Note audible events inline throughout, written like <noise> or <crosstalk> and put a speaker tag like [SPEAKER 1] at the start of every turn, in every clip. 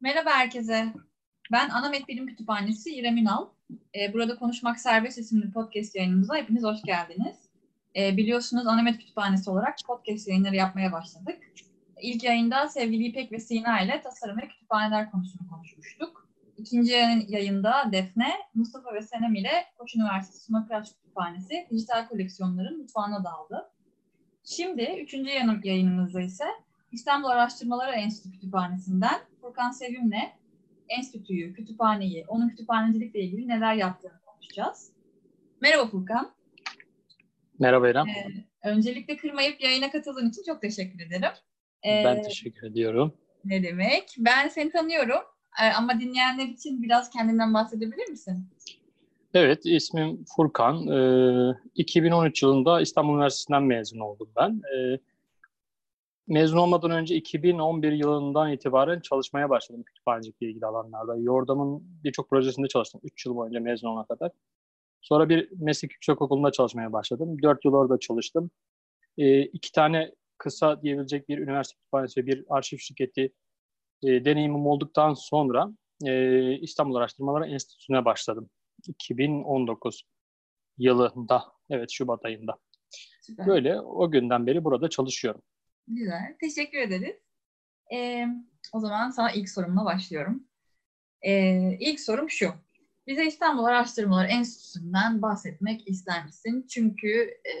[SPEAKER 1] Merhaba herkese. Ben Anamet Bilim Kütüphanesi İrem Ünal. Ee, burada Konuşmak Serbest isimli podcast yayınımıza hepiniz hoş geldiniz. Ee, biliyorsunuz Anamet Kütüphanesi olarak podcast yayınları yapmaya başladık. İlk yayında sevgili İpek ve Sina ile tasarım ve kütüphaneler konusunu konuşmuştuk. İkinci yayında Defne, Mustafa ve Senem ile Koç Üniversitesi Sunakıraç Kütüphanesi dijital koleksiyonların mutfağına daldı. Şimdi üçüncü yayınımızda ise İstanbul Araştırmaları Enstitü Kütüphanesi'nden Furkan Sevim'le enstitüyü, kütüphaneyi, onun kütüphanecilikle ilgili neler yaptığını konuşacağız. Merhaba Furkan.
[SPEAKER 2] Merhaba İrem.
[SPEAKER 1] Ee, öncelikle kırmayıp yayına katıldığın için çok teşekkür ederim.
[SPEAKER 2] Ee, ben teşekkür ediyorum.
[SPEAKER 1] Ne demek? Ben seni tanıyorum ee, ama dinleyenler için biraz kendinden bahsedebilir misin?
[SPEAKER 2] Evet, ismim Furkan. Ee, 2013 yılında İstanbul Üniversitesi'nden mezun oldum ben. Ee, mezun olmadan önce 2011 yılından itibaren çalışmaya başladım kütüphanecilikle ilgili alanlarda. Yordam'ın birçok projesinde çalıştım 3 yıl boyunca mezun olana kadar. Sonra bir meslek yüksek okulunda çalışmaya başladım. 4 yıl orada çalıştım. E, iki tane kısa diyebilecek bir üniversite kütüphanesi ve bir arşiv şirketi e, deneyimim olduktan sonra e, İstanbul Araştırmaları Enstitüsü'ne başladım. 2019 yılında, evet Şubat ayında. Süper. Böyle o günden beri burada çalışıyorum.
[SPEAKER 1] Güzel. Teşekkür ederiz. Ee, o zaman sana ilk sorumla başlıyorum. Ee, ilk sorum şu. Bize İstanbul Araştırmaları Enstitüsü'nden bahsetmek ister misin? Çünkü e,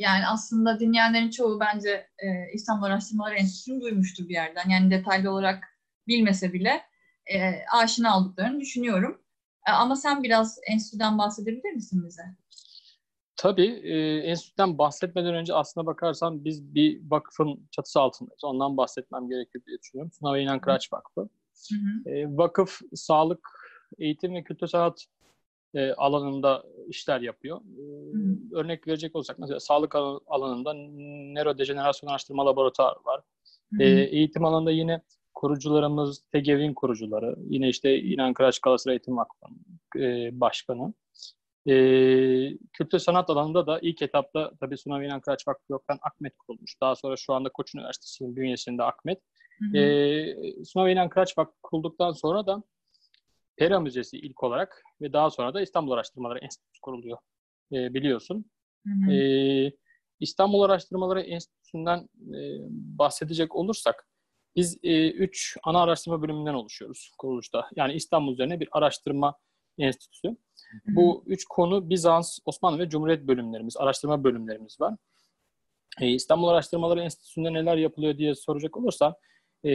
[SPEAKER 1] yani aslında dinleyenlerin çoğu bence e, İstanbul Araştırmaları Enstitüsü'nü duymuştur bir yerden. Yani detaylı olarak bilmese bile e, aşina olduklarını düşünüyorum. E, ama sen biraz enstitüden bahsedebilir misin bize?
[SPEAKER 2] Tabii e, enstitüden bahsetmeden önce aslına bakarsan biz bir vakıfın çatısı altındayız. Ondan bahsetmem gerekir diye düşünüyorum. Sınav İnan Kıraç Vakfı. Hı hı. E, vakıf sağlık, eğitim ve kültür sanat e, alanında işler yapıyor. E, örnek verecek olsak mesela sağlık alanında nörodejenerasyon araştırma laboratuvarı var. E, eğitim alanında yine kurucularımız TGV'nin kurucuları. Yine işte İnan Kıraç Galatasaray Eğitim Vakfı e, Başkanı. E, kültür sanat alanında da ilk etapta tabii Sunav İnan Kıraç Vakfı yoktan Akmet kurulmuş. Daha sonra şu anda Koç Üniversitesi'nin bünyesinde Akmet. Hı E, Sunav İnan Kıraç Vakfı kurulduktan sonra da Pera Müzesi ilk olarak ve daha sonra da İstanbul Araştırmaları Enstitüsü kuruluyor e, biliyorsun. Hı hı. E, İstanbul Araştırmaları Enstitüsü'nden e, bahsedecek olursak biz e, üç ana araştırma bölümünden oluşuyoruz kuruluşta. Yani İstanbul üzerine bir araştırma enstitüsü. Bu üç konu Bizans, Osmanlı ve Cumhuriyet bölümlerimiz, araştırma bölümlerimiz var. E, İstanbul Araştırmaları Enstitüsü'nde neler yapılıyor diye soracak olursam, e,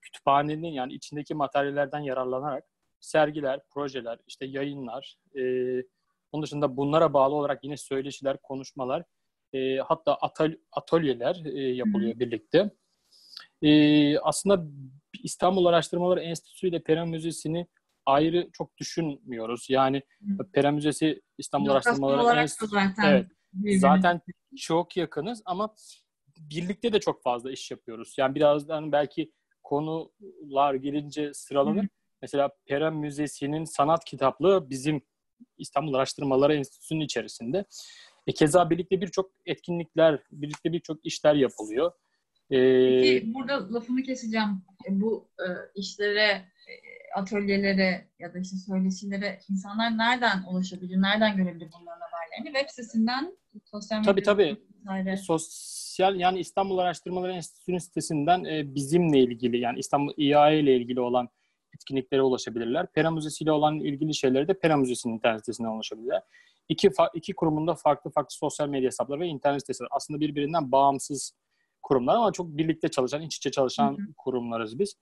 [SPEAKER 2] kütüphanenin yani içindeki materyallerden yararlanarak sergiler, projeler, işte yayınlar, e, onun dışında bunlara bağlı olarak yine söyleşiler, konuşmalar, e, hatta atölyeler e, yapılıyor birlikte. E, aslında İstanbul Araştırmaları Enstitüsü ile Pera Müzesi'ni ayrı çok düşünmüyoruz. Yani. Pera Müzesi İstanbul Araştırmaları Enstitüsü zaten, evet, zaten çok yakınız ama birlikte de çok fazla iş yapıyoruz. Yani birazdan belki konular gelince sıralanır. Hı. Mesela Pera Müzesi'nin sanat kitaplığı bizim İstanbul Araştırmaları Enstitüsü'nün içerisinde. E, keza birlikte birçok etkinlikler, birlikte birçok işler yapılıyor.
[SPEAKER 1] Peki burada lafını keseceğim. E, bu e, işlere, e, atölyelere ya da işte söyleşilere insanlar nereden ulaşabilir, nereden görebilir bunların haberlerini? Web sitesinden, sosyal medya
[SPEAKER 2] Tabii tabii. Vesaire. Sosyal yani İstanbul Araştırmaları Enstitüsü'nün sitesinden e, bizimle ilgili yani İstanbul İAE ile ilgili olan etkinliklere ulaşabilirler. Pera Müzesi ile olan ilgili şeyleri de Pera Müzesi'nin internet sitesinden ulaşabilirler. İki, iki kurumunda farklı farklı sosyal medya hesapları ve internet siteleri. Aslında birbirinden bağımsız kurumlar ama çok birlikte çalışan, iç içe çalışan hı hı. kurumlarız biz.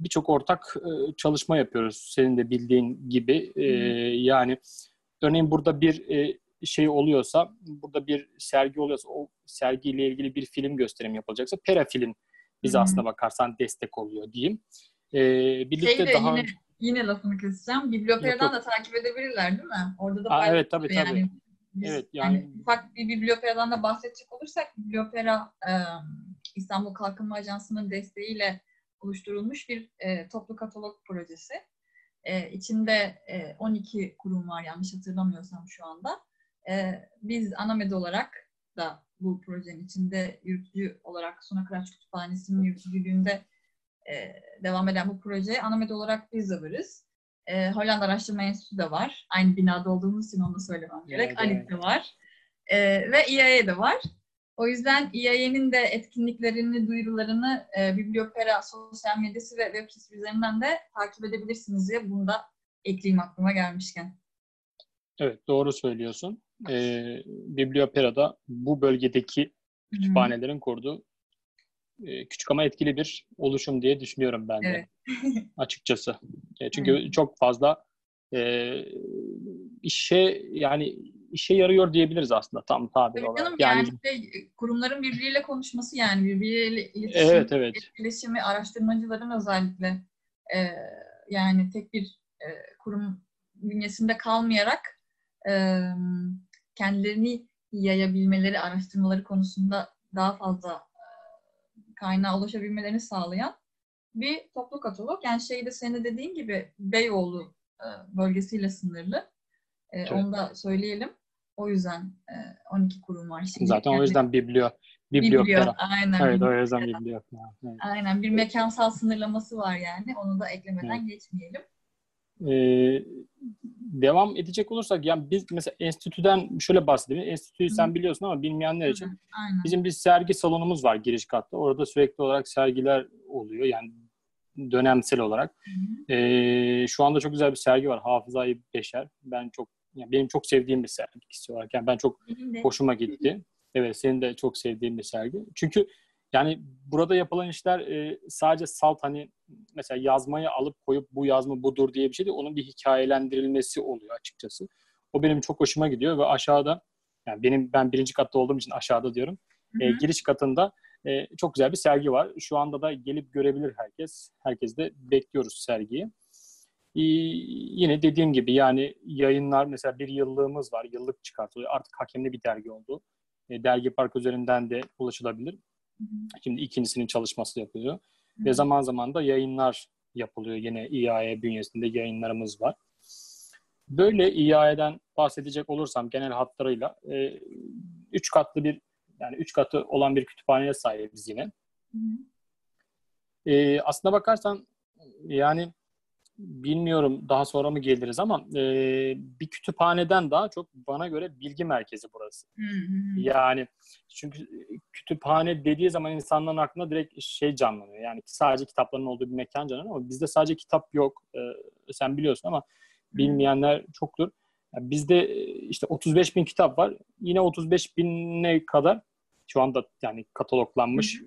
[SPEAKER 2] Birçok ortak e, çalışma yapıyoruz senin de bildiğin gibi. E, yani örneğin burada bir e, şey oluyorsa, burada bir sergi oluyorsa o sergiyle ilgili bir film gösterim yapılacaksa Pera Film bize aslında bakarsan destek oluyor diyeyim.
[SPEAKER 1] E, birlikte şey de daha... Yine, yine lafını keseceğim. Bibliopera'dan da takip edebilirler değil mi? Orada da
[SPEAKER 2] Aa, evet tabii yani. tabii.
[SPEAKER 1] Biz, evet yani... yani ufak bir bibliopera'dan da bahsedecek olursak bibliopera e, İstanbul Kalkınma Ajansı'nın desteğiyle oluşturulmuş bir e, toplu katalog projesi. E, içinde e, 12 kurum var yanlış hatırlamıyorsam şu anda. E, biz Anamed olarak da bu projenin içinde yürütücü olarak Suna Kıraç Kütüphanesi'nin yürütücülüğünde e, devam eden bu projeye Anamed olarak biz de varız. E, Hollanda Araştırma Enstitüsü de var. Aynı binada olduğumuz için onu söylemem gerek. Evet, ANİT de var. E, ve IAE de var. O yüzden IAE'nin de etkinliklerini, duyurularını e, Bibliopera sosyal medyası ve web sitesi üzerinden de takip edebilirsiniz diye bunu da ekleyeyim aklıma gelmişken.
[SPEAKER 2] Evet doğru söylüyorsun. Ee, Bibliopera'da bu bölgedeki kütüphanelerin kurduğu küçük ama etkili bir oluşum diye düşünüyorum ben de evet. <laughs> açıkçası. E, çünkü hmm. çok fazla e, işe yani işe yarıyor diyebiliriz aslında tam tabir
[SPEAKER 1] olarak. Canım, yani, yani işte, kurumların birbiriyle konuşması yani birbiriyle iletişim,
[SPEAKER 2] evet, evet.
[SPEAKER 1] etkileşimi, araştırmacıların özellikle e, yani tek bir e, kurum bünyesinde kalmayarak e, kendilerini yayabilmeleri, araştırmaları konusunda daha fazla e, kaynağa ulaşabilmelerini sağlayan bir toplu katalog. Yani şeyde senin dediğin gibi Beyoğlu e, bölgesiyle sınırlı. E, evet. Onu da söyleyelim. O yüzden e, 12 kurum var.
[SPEAKER 2] Şimdi Zaten yani, o yüzden biblio.
[SPEAKER 1] Biblio, biblio aynen.
[SPEAKER 2] Evet, o yüzden biblio.
[SPEAKER 1] Evet. Aynen, bir mekansal sınırlaması var yani. Onu da eklemeden evet. geçmeyelim.
[SPEAKER 2] Ee, devam edecek olursak yani biz mesela enstitüden şöyle bahsedelim. Enstitüyü sen biliyorsun ama bilmeyenler için Aynen. bizim bir sergi salonumuz var giriş katta. Orada sürekli olarak sergiler oluyor. Yani dönemsel olarak. Ee, şu anda çok güzel bir sergi var. Hafızayı Beşer. Ben çok yani benim çok sevdiğim bir sergi olarak. Yani ben çok hoşuma gitti. Evet senin de çok sevdiğin bir sergi. Çünkü yani burada yapılan işler e, sadece salt hani mesela yazmayı alıp koyup bu yazma budur diye bir şey değil. Onun bir hikayelendirilmesi oluyor açıkçası. O benim çok hoşuma gidiyor ve aşağıda yani benim ben birinci katta olduğum için aşağıda diyorum. E, giriş katında e, çok güzel bir sergi var. Şu anda da gelip görebilir herkes. Herkes de bekliyoruz sergiyi. E, yine dediğim gibi yani yayınlar mesela bir yıllığımız var. Yıllık çıkartılıyor. Artık hakemli bir dergi oldu. E, dergi Park üzerinden de ulaşılabilir. Şimdi ikincisinin çalışması yapılıyor. Ve zaman zaman da yayınlar yapılıyor. Yine İAE bünyesinde yayınlarımız var. Böyle İAE'den bahsedecek olursam genel hatlarıyla e, üç katlı bir yani üç katı olan bir kütüphaneye sahibiz yine. Hı E, aslına bakarsan yani bilmiyorum daha sonra mı geliriz ama e, bir kütüphaneden daha çok bana göre bilgi merkezi burası. Hı hı. Yani çünkü kütüphane dediği zaman insanların aklına direkt şey canlanıyor. Yani sadece kitapların olduğu bir mekan canlanıyor ama bizde sadece kitap yok. E, sen biliyorsun ama bilmeyenler çoktur. Yani bizde işte 35 bin kitap var. Yine 35 bine kadar şu anda yani kataloglanmış,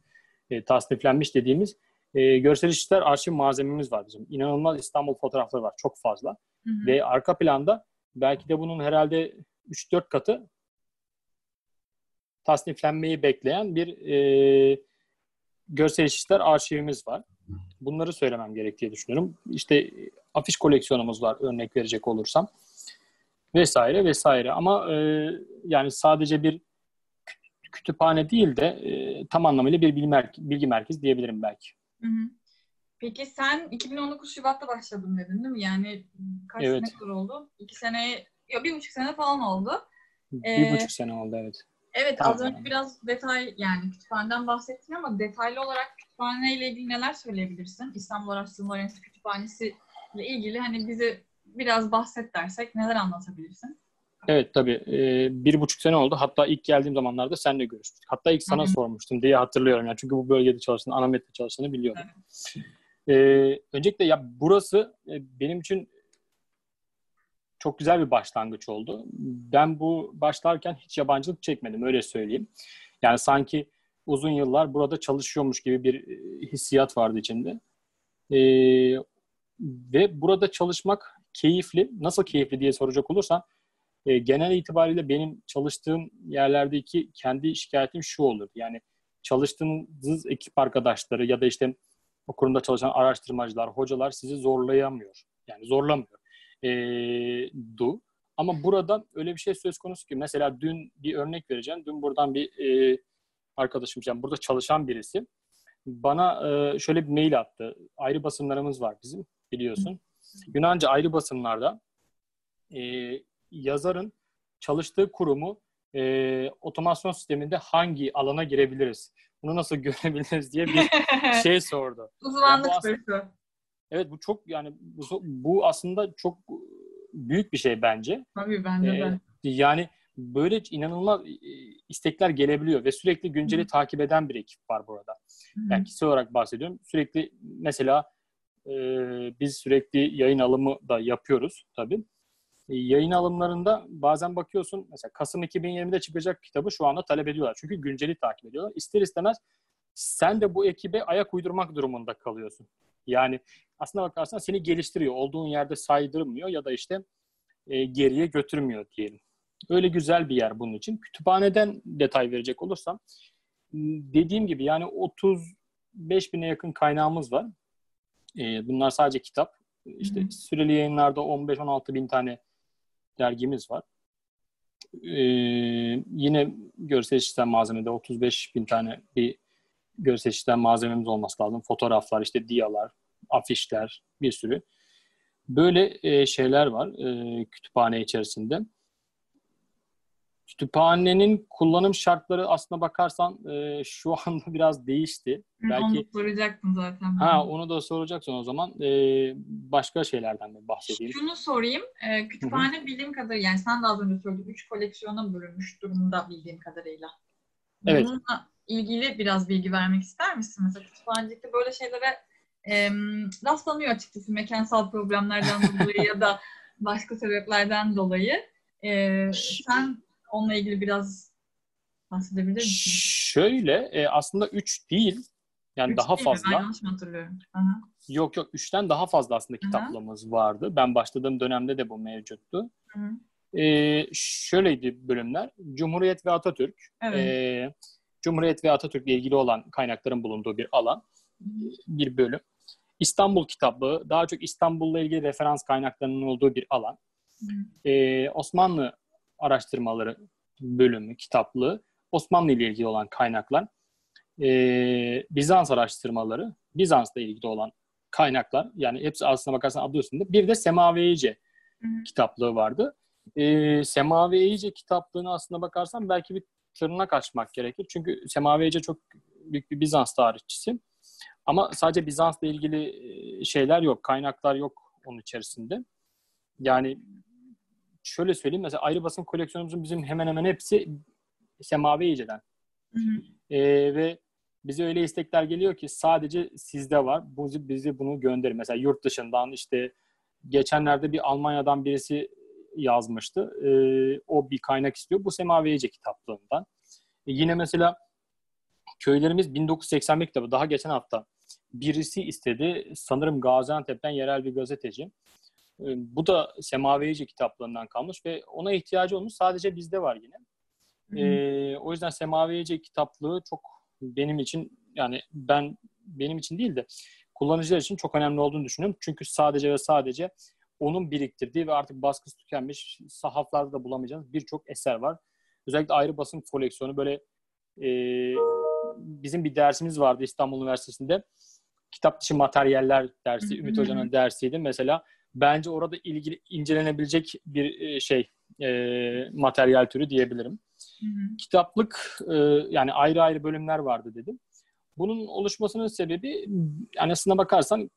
[SPEAKER 2] e, tasniflenmiş dediğimiz e, görsel işler arşiv malzememiz var bizim. İnanılmaz İstanbul fotoğrafları var. Çok fazla. Hı hı. Ve arka planda belki de bunun herhalde 3-4 katı tasniflenmeyi bekleyen bir e, görsel işler arşivimiz var. Bunları söylemem gerektiği düşünüyorum. İşte afiş koleksiyonumuz var örnek verecek olursam. Vesaire vesaire. Ama e, yani sadece bir kütüphane değil de e, tam anlamıyla bir bilgi merkezi diyebilirim belki.
[SPEAKER 1] Peki sen 2019 Şubat'ta başladın dedin değil mi? Yani kaç evet. sene kadar oldu? İki sene, ya bir buçuk sene falan oldu.
[SPEAKER 2] Bir ee, buçuk sene oldu evet.
[SPEAKER 1] Evet tamam. az önce biraz detay yani kütüphaneden bahsettin ama detaylı olarak kütüphane ile ilgili neler söyleyebilirsin? İstanbul Araştırma Enstitüsü Kütüphanesi ile ilgili hani bize biraz bahset dersek neler anlatabilirsin?
[SPEAKER 2] Evet tabii. E, bir buçuk sene oldu. Hatta ilk geldiğim zamanlarda seninle görüştük. Hatta ilk sana Hı-hı. sormuştum diye hatırlıyorum. Yani çünkü bu bölgede çalıştığını, Anamet'te çalıştığını biliyordum. E, öncelikle ya burası e, benim için çok güzel bir başlangıç oldu. Ben bu başlarken hiç yabancılık çekmedim öyle söyleyeyim. Yani sanki uzun yıllar burada çalışıyormuş gibi bir e, hissiyat vardı içinde. E, ve burada çalışmak keyifli. Nasıl keyifli diye soracak olursan e, genel itibariyle benim çalıştığım yerlerdeki kendi şikayetim şu olur. Yani çalıştığınız ekip arkadaşları ya da işte o kurumda çalışan araştırmacılar, hocalar sizi zorlayamıyor. Yani zorlamıyor. E, du. Ama burada öyle bir şey söz konusu ki mesela dün bir örnek vereceğim. Dün buradan bir e, arkadaşım, yani burada çalışan birisi bana e, şöyle bir mail attı. Ayrı basımlarımız var bizim biliyorsun. Yunanca ayrı basımlarda e, yazarın çalıştığı kurumu e, otomasyon sisteminde hangi alana girebiliriz? bunu nasıl <laughs> görebiliriz diye bir <laughs> şey sordu.
[SPEAKER 1] Uzmanlık sorusu.
[SPEAKER 2] Evet bu çok yani bu, bu aslında çok büyük bir şey bence.
[SPEAKER 1] Tabii bence ee, de.
[SPEAKER 2] Yani böyle inanılmaz istekler gelebiliyor ve sürekli günceli Hı. takip eden bir ekip var burada. Hı. Yani kişisel olarak bahsediyorum. Sürekli mesela e, biz sürekli yayın alımı da yapıyoruz tabii. E, yayın alımlarında bazen bakıyorsun mesela Kasım 2020'de çıkacak kitabı şu anda talep ediyorlar. Çünkü günceli takip ediyorlar. İster istemez sen de bu ekibe ayak uydurmak durumunda kalıyorsun. Yani aslında bakarsan seni geliştiriyor. Olduğun yerde saydırmıyor ya da işte e, geriye götürmüyor diyelim. Öyle güzel bir yer bunun için. Kütüphaneden detay verecek olursam dediğim gibi yani 35 bine yakın kaynağımız var. E, bunlar sadece kitap. İşte Hı-hı. süreli yayınlarda 15-16 bin tane dergimiz var. E, yine görsel işitsel malzemede 35 bin tane bir görsel işitsel malzememiz olması lazım. Fotoğraflar, işte diyalar, afişler, bir sürü. Böyle e, şeyler var e, kütüphane içerisinde. Kütüphanenin kullanım şartları aslına bakarsan e, şu <laughs> anda biraz değişti.
[SPEAKER 1] Hı, Belki onu soracaktım zaten.
[SPEAKER 2] Ha onu da soracaksın o zaman. E, başka şeylerden de bahsedeyim.
[SPEAKER 1] Şunu sorayım. E, kütüphane Hı-hı. bildiğim kadarıyla yani sen de az önce söyledin. Üç koleksiyona bölünmüş durumda bildiğim kadarıyla. Evet. Bununla ilgili biraz bilgi vermek ister misin? Mesela kütüphanecilikte böyle şeylere e, rastlanıyor açıkçası mekansal problemlerden dolayı ya da <laughs> başka sebeplerden dolayı. E, sen onunla ilgili biraz bahsedebilir misin?
[SPEAKER 2] Şöyle e, aslında 3 değil. Yani üç daha değil fazla. Mi?
[SPEAKER 1] Ben yanlış mı hatırlıyorum? Aha.
[SPEAKER 2] Yok yok 3'ten daha fazla aslında kitaplığımız Aha. vardı. Ben başladığım dönemde de bu mevcuttu. Hı. E, şöyleydi bölümler. Cumhuriyet ve Atatürk. Evet. E, Cumhuriyet ve Atatürk ile ilgili olan kaynakların bulunduğu bir alan. Bir bölüm. İstanbul kitabı, daha çok İstanbul'la ilgili referans kaynaklarının olduğu bir alan. Ee, Osmanlı araştırmaları bölümü, kitaplığı, Osmanlı ile ilgili olan kaynaklar, ee, Bizans araştırmaları, Bizans'la ilgili olan kaynaklar, yani hepsi aslına bakarsan adı üstünde. Bir de Semaveyice kitaplığı vardı. Ee, Semaveyice kitaplığını aslına bakarsan belki bir tırnak açmak gerekir. Çünkü Semaveyice çok büyük bir Bizans tarihçisi. Ama sadece Bizans'la ilgili e, şeyler yok, kaynaklar yok onun içerisinde. Yani şöyle söyleyeyim mesela ayrı basın koleksiyonumuzun bizim hemen hemen hepsi Semavi İyice'den. Ee, ve bize öyle istekler geliyor ki sadece sizde var. Bu, bizi bunu gönderin. Mesela yurt dışından işte geçenlerde bir Almanya'dan birisi yazmıştı. Ee, o bir kaynak istiyor. Bu Semavi İyice kitaplığından. Ee, yine mesela Köylerimiz 1981 kitabı daha geçen hafta birisi istedi. Sanırım Gaziantep'ten yerel bir gazeteci. Ee, bu da Semaveyici kitaplığından kalmış ve ona ihtiyacı olmuş. Sadece bizde var yine. Ee, o yüzden Semaveyici kitaplığı çok benim için yani ben benim için değil de kullanıcılar için çok önemli olduğunu düşünüyorum. Çünkü sadece ve sadece onun biriktirdiği ve artık baskısı tükenmiş sahaflarda da bulamayacağınız birçok eser var. Özellikle ayrı basın koleksiyonu böyle e, bizim bir dersimiz vardı İstanbul Üniversitesi'nde. Kitap dışı materyaller dersi, Ümit Hoca'nın dersiydi. Mesela bence orada ilgili incelenebilecek bir e, şey e, materyal türü diyebilirim. Hı-hı. Kitaplık e, yani ayrı ayrı bölümler vardı dedim. Bunun oluşmasının sebebi yani aslına bakarsan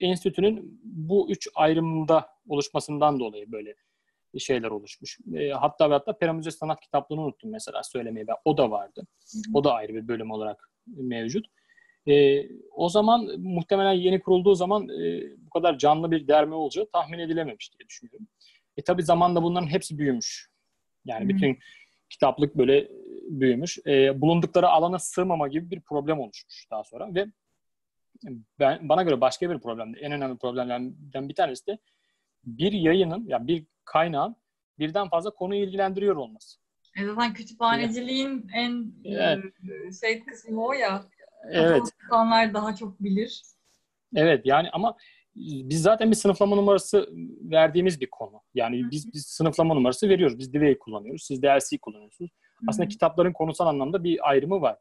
[SPEAKER 2] enstitünün bu üç ayrımda oluşmasından dolayı böyle şeyler oluşmuş. E, hatta ve hatta Pera Müze Sanat Kitaplığını unuttum mesela söylemeyi ben. O da vardı. O da ayrı bir bölüm olarak mevcut. E, o zaman muhtemelen yeni kurulduğu zaman e, bu kadar canlı bir derme olacağı tahmin edilememiş diye düşünüyorum. E tabi zamanla bunların hepsi büyümüş. Yani bütün kitaplık böyle büyümüş. E, bulundukları alana sığmama gibi bir problem oluşmuş daha sonra ve ben bana göre başka bir problem, en önemli problemlerden bir tanesi de bir yayının, yani bir kaynağın birden fazla konuyu ilgilendiriyor olması.
[SPEAKER 1] E zaten kütüphaneciliğin en evet. E, şey kısmı o ya.
[SPEAKER 2] Evet.
[SPEAKER 1] İnsanlar daha çok bilir.
[SPEAKER 2] Evet yani ama biz zaten bir sınıflama numarası verdiğimiz bir konu. Yani biz, biz sınıflama numarası veriyoruz. Biz Dive'yi kullanıyoruz. Siz DLC kullanıyorsunuz. Hı-hı. Aslında kitapların konusal anlamda bir ayrımı var.